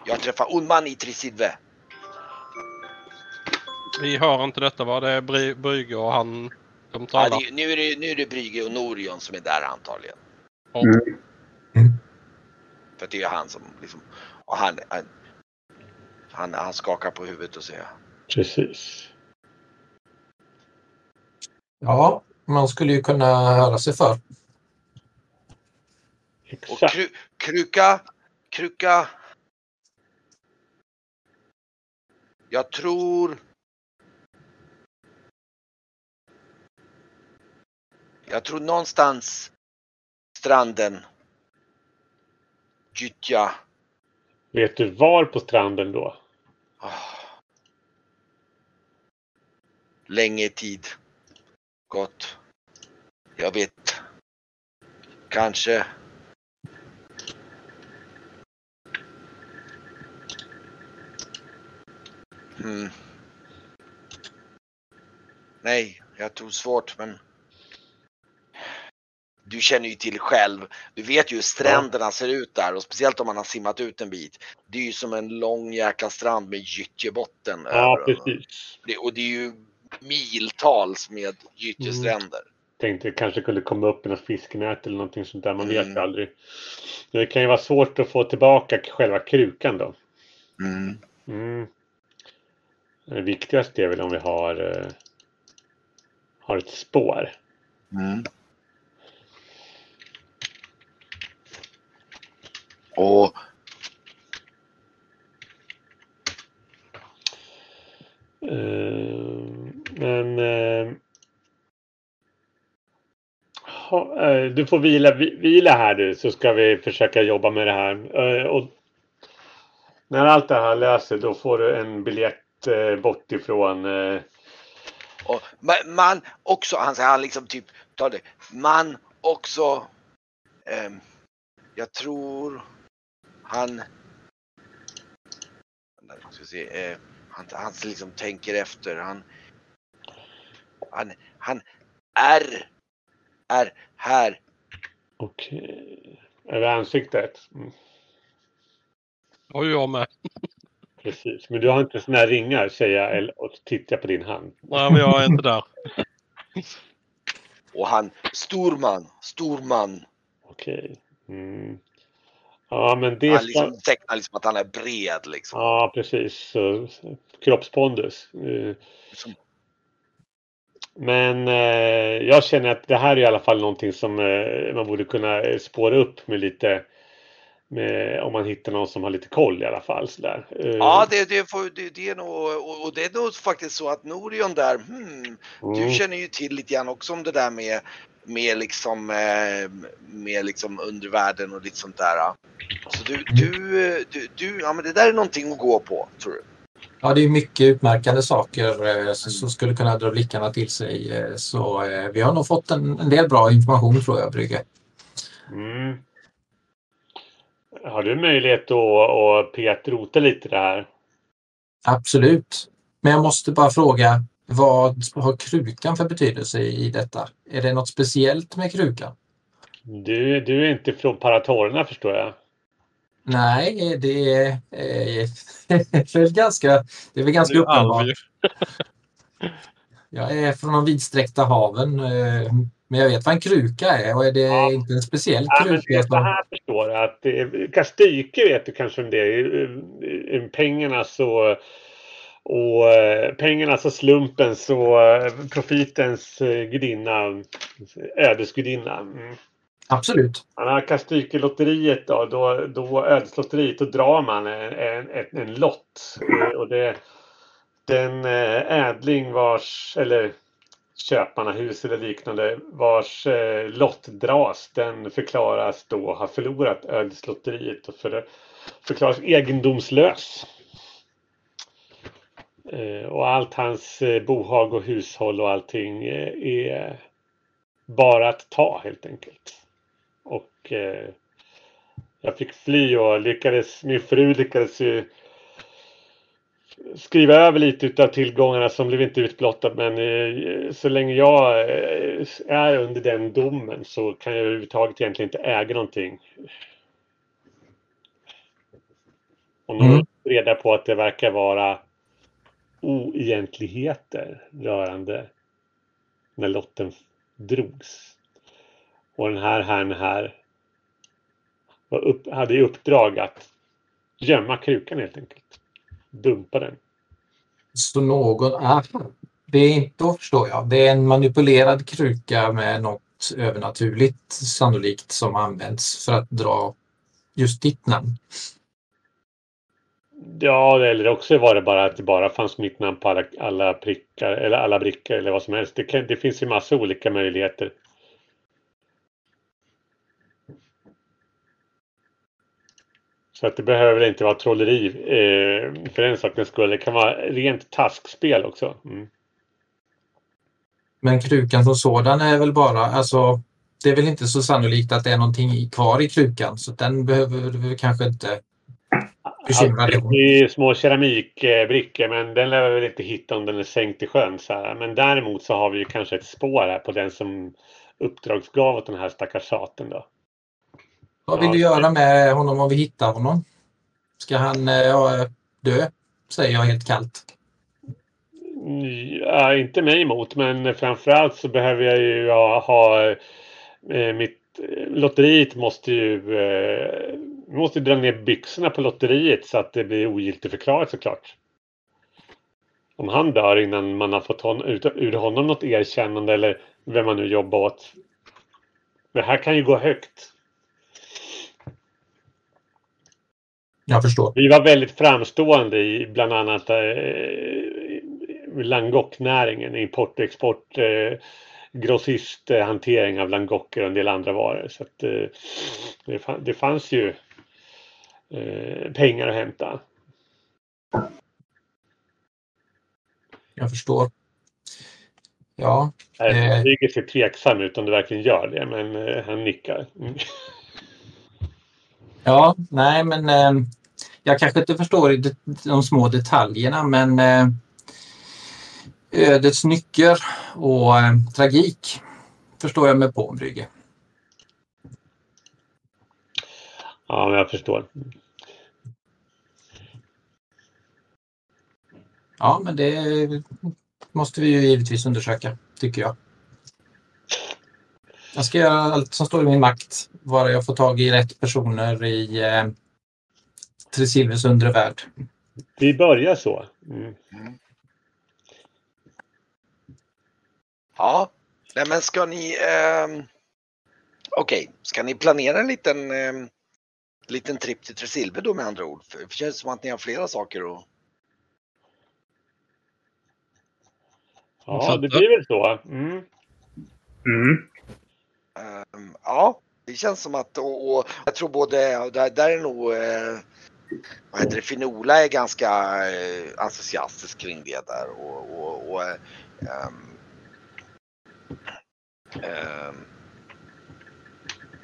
Jag träffar en man i Trisidve. Vi hör inte detta va? Det är Bry- Brygge och han de Ja, talar. det, nu, är det, nu är det Brygge och Norion som är där antagligen. Mm. För det är han som liksom... Och han, han, han, han skakar på huvudet och säger Precis. Ja, man skulle ju kunna höra sig för. Och kru, Kruka, Kruka. Jag tror... Jag tror någonstans stranden. Gyttja. Vet du var på stranden då? Ah. Länge tid. Gott. Jag vet. Kanske. Hmm. Nej, jag tror svårt men. Du känner ju till själv. Du vet ju hur stränderna ser ut där och speciellt om man har simmat ut en bit. Det är ju som en lång jäkla strand med gyttjebotten. Ja, över precis. Det, och det är ju miltals med gyttjestränder. Tänkte kanske kunde komma upp med något fiskenät eller någonting sånt där. Man vet Mm. ju aldrig. Det kan ju vara svårt att få tillbaka själva krukan då. Mm. Mm. Det viktigaste är väl om vi har, eh, har ett spår. Mm. Och Eh, men eh, ha, eh, du får vila, vila här du så ska vi försöka jobba med det här. Eh, och när allt det här löser då får du en biljett eh, bort ifrån eh, Och man också, han säger han liksom typ, ta det, man också, ehm, jag tror han, ska se, eh, han, han liksom tänker efter, han, han, han är, är här, Okej. Över ansiktet. Mm, Och jag med. precis. Men du har inte såna här ringar säger jag eller- och tittar på din hand. Nej, men jag är inte där. och han, storman, storman, Okej. Mm. Ja men det han liksom tecknar liksom att han är bred liksom. Ja precis. Så, kroppspondus. Eh, Som- Men eh, jag känner att det här är i alla fall någonting som eh, man borde kunna eh, spåra upp med lite med, om man hittar någon som har lite koll i alla fall. Sådär. Eh, Ja, det, det, får, det, det är nog, och, och det är nog faktiskt så att Norion där, hmm, Du mm, känner ju till lite grann också om det där med, med liksom, eh, med liksom undervärlden och lite sånt där. Så du, du, du, du, ja men det där är någonting att gå på, tror du? Ja, det är mycket utmärkande saker eh, som som skulle kunna dra blickarna till sig. eh, Så eh, vi har nog fått en, en del bra information tror jag, Brygge. mm. Har du möjlighet att, petrota lite här? Absolut. Men jag måste bara fråga, vad har krukan för betydelse i detta? Är det något speciellt med krukan? Du, du är inte från Paratorerna förstår jag. Nej, det är, eh, det är ganska, det är väl ganska uppenbart. Jag är från de vidsträckta haven, eh, men jag vet vad en kruka är och är det Ja. inte en speciell Ja, men det kruka? så som- här förstår att det Kastyke vet du kanske om det är. eh, Pengarnas och, och pengarnas och slumpens och profitens gudinna, ödesgudinna. Mm. Absolut. Han har Kastyke-lotteriet då, då, då ödeslotteriet, då drar man en, en, en, en lott. Eh, och det, den eh, ädling vars, eller köpmannahus eller liknande, vars eh, lott dras, den förklaras då ha förlorat ödeslotteriet och för, förklaras egendomslös. Eh, och allt hans eh, bohag och hushåll och allting eh, är bara att ta helt enkelt. Och eh, jag fick fly och lyckades, min fru lyckades ju skriva över lite av tillgångarna som blev inte utblottat men eh, så länge jag eh, är under den domen så kan jag överhuvudtaget egentligen inte äga någonting. Och nu Mm. reda på att det verkar vara oegentligheter rörande när lotten drogs. Och den här herrn här var upp, hade i uppdrag att gömma krukan helt enkelt. Dumpa den. Så någon... Ah, det är inte, då förstår jag. Det är en manipulerad kruka med något övernaturligt sannolikt som används för att dra just ditt namn. Ja, eller också var det bara att det bara fanns mitt namn på alla, alla prickar eller alla brickor eller vad som helst. Det, kan, det finns ju massa olika möjligheter. Så att det behöver inte vara trolleri eh, för den sakens skull. Det kan vara rent taskspel också. Mm. Men krukan som sådan är väl bara, alltså det är väl inte så sannolikt att det är någonting kvar i krukan så den behöver du kanske inte bekymra dig om. Det är små keramikbrickor men den lär vi väl inte hitta om den är sänkt i sjön. Så här. Men däremot så har vi ju kanske ett spår här på den som uppdragsgav åt den här stackars tjaten då. Vad vill Ja, du göra med honom om vi hittar honom? Ska han eh, ja, dö? Säger jag helt kallt. Ja, inte mig emot men framförallt så behöver jag ju ha, ha eh, mitt lotteriet måste ju eh, måste dra ner byxorna på lotteriet så att det blir ogiltigförklarat såklart. Om han dör innan man har fått hon, ut, ur honom något erkännande eller vem man nu jobbar åt. Det här kan ju gå högt. Jag förstår. Vi var väldigt framstående i bland annat eh, Langocknäringen, import och export, eh, grossist, eh, hantering av langocker och en del andra varor. Så att, eh, det, fann, det fanns ju eh, pengar att hämta. Jag förstår. Ja. Flyget ser tveksam ut om det verkligen gör det, men eh, han nickar. Mm. ja nej men eh, jag kanske inte förstår de små detaljerna men eh, ödets nycker och eh, tragik förstår jag mig på Brygge. Ja, jag förstår. Ja, men det måste vi ju givetvis undersöka, tycker jag. Jag ska göra allt som står i min makt, bara jag får tag i rätt personer i eh, Tresilvers undre värld. Vi börjar så. Mm. Ja, nej men ska ni... ehm, Okej, ska ni planera en liten, ehm, liten tripp till Tresilver då med andra ord? För det känns som att ni har flera saker att... Ja, det blir väl så. Mm. Mm. ehm, ja, det känns som att... Och, och jag tror både... Där, där är nog... Eh, vad heter det? Finola är ganska eh, entusiastisk kring det där. Och, och, och ehm, ehm,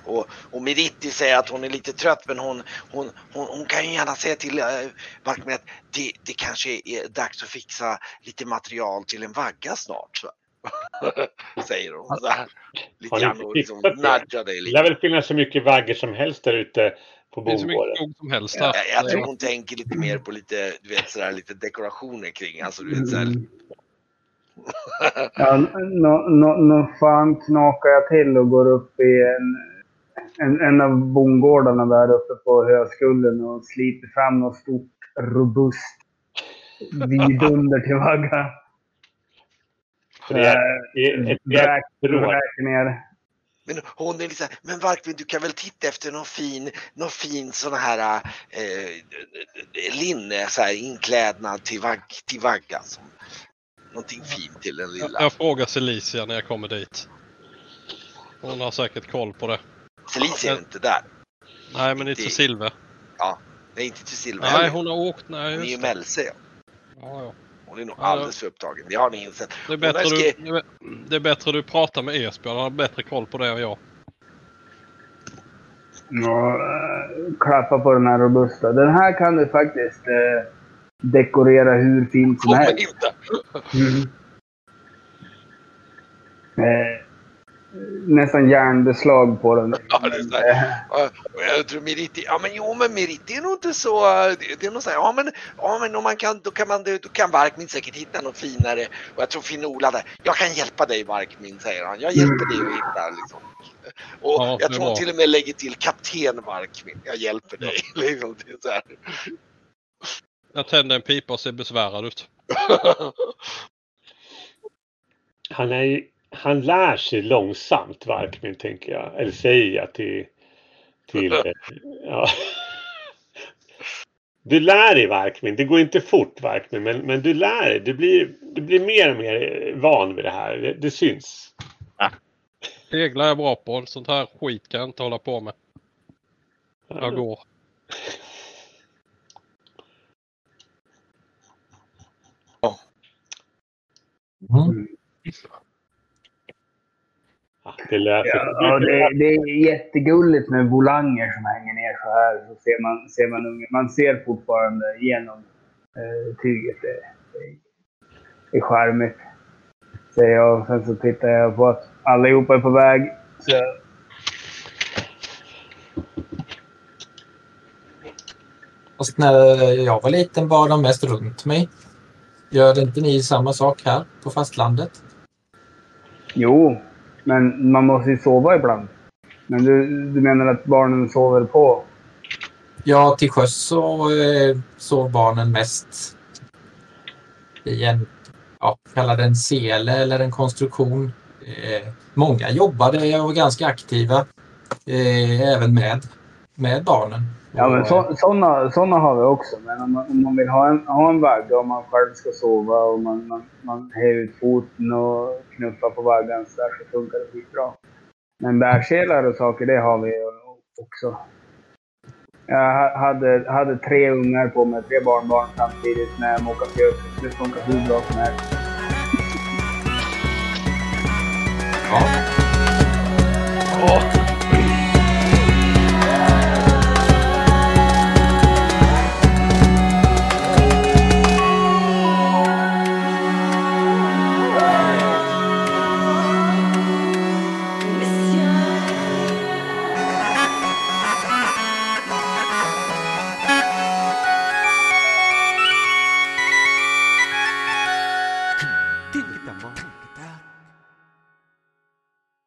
och, och Meritti säger att hon är lite trött men hon, hon, hon, hon kan ju gärna säga till äh, Barkman att det, det kanske är dags att fixa lite material till en vagga snart. Så. säger hon så här. Lite grann och liksom det? nudgar dig Det lite. lär väl finnas så mycket vaggar som helst där ute på Det finns så mycket bondgården. skog som helst Jag, där. jag tror hon tänker lite mer på lite, du vet, sådär, lite dekorationer kring. Alltså, du vet, sådär, Mm. Ja, nå nå nå fan knakar jag till och går upp i en, en, en av bondgårdarna där uppe på Höskullen och sliter fram något stort, robust vidunder till vagga. Så det är det är ett vräker ner. Men hon är liksom, men Varkvin du kan väl titta efter någon fin, någon fin sån här eh, linne, så här inklädnad till, vagg, till vagga. Som, någonting fint till den Jag, lilla. jag frågar Celicia när jag kommer dit. Hon har säkert koll på det. Felicia är inte där. Nej, men inte Det- Silver. Nej, inte till Silver Nej, hon har åkt. Nej, Hon är ju. Melse. ja. Ja, ja. Hon är nog Ja, alldeles för upptagen. Det har ni insett. Det, är bättre du, skri- det är- det är bättre du pratar med Esbjörn. Han har bättre koll på det än jag. Och, eh, klappa på den här robusta. Den här kan du faktiskt... Eh, dekorera hur fint som helst. inte. Mm. Eh, nästan järnbeslag på den. Ja, det är så här. Ja, Jag tror Meriti, ja men jo men Meriti är nog inte så, det, är nog så här, ja men, ja men om man kan, då kan man, då kan Varkmin säkert hitta något finare. Och jag tror Finola där, jag kan hjälpa dig Varkmin säger han, jag hjälper dig att hitta liksom. Och Ja, jag tror till och med lägger till kapten Varkmin, jag hjälper dig. Liksom, det är så här. Jag tänder en pipa och ser besvärad ut. Han, är, ju- han lär sig långsamt, Varkmin, tänker jag. Eller säger jag till... till ja. Du lär dig, Varkmin. Det går inte fort, Varkmin, men, men du lär dig. Du blir, du blir mer och mer van vid det här. Det, det syns. Segla är jag bra på. Sånt här skit kan jag inte hålla på med. Jag går. Mm. Ja, det lät Ja, det, det är jättegulligt med volanger som hänger ner så här. Så ser man, ser man, man ser fortfarande genom eh, tyget. Det, det, är charmigt. Säger jag. Och sen så tittar jag på att allihopa är på väg. Så, Fast när jag var liten var de mest runt mig. Gör inte ni samma sak här på fastlandet? jo, men man måste ju sova ibland. Men du, du menar att barnen sover på? Ja, till sjöss så eh, sov barnen mest i en, ja, kalla det en sele eller en konstruktion. Eh, många jobbade och var ganska aktiva eh, även med, med barnen. Ja, men så, såna, såna har vi också. Men om man, om man vill ha en, ha en vagga och man själv ska sova och man, man, man häver ut foten och knuffar på vaggan så där så funkar det skitbra. Men bärselar och saker, det har vi också. Jag ha- hade, hade tre ungar på mig, tre barnbarn samtidigt när jag till Öster. Det funkar hur bra som helst. ja. Åh,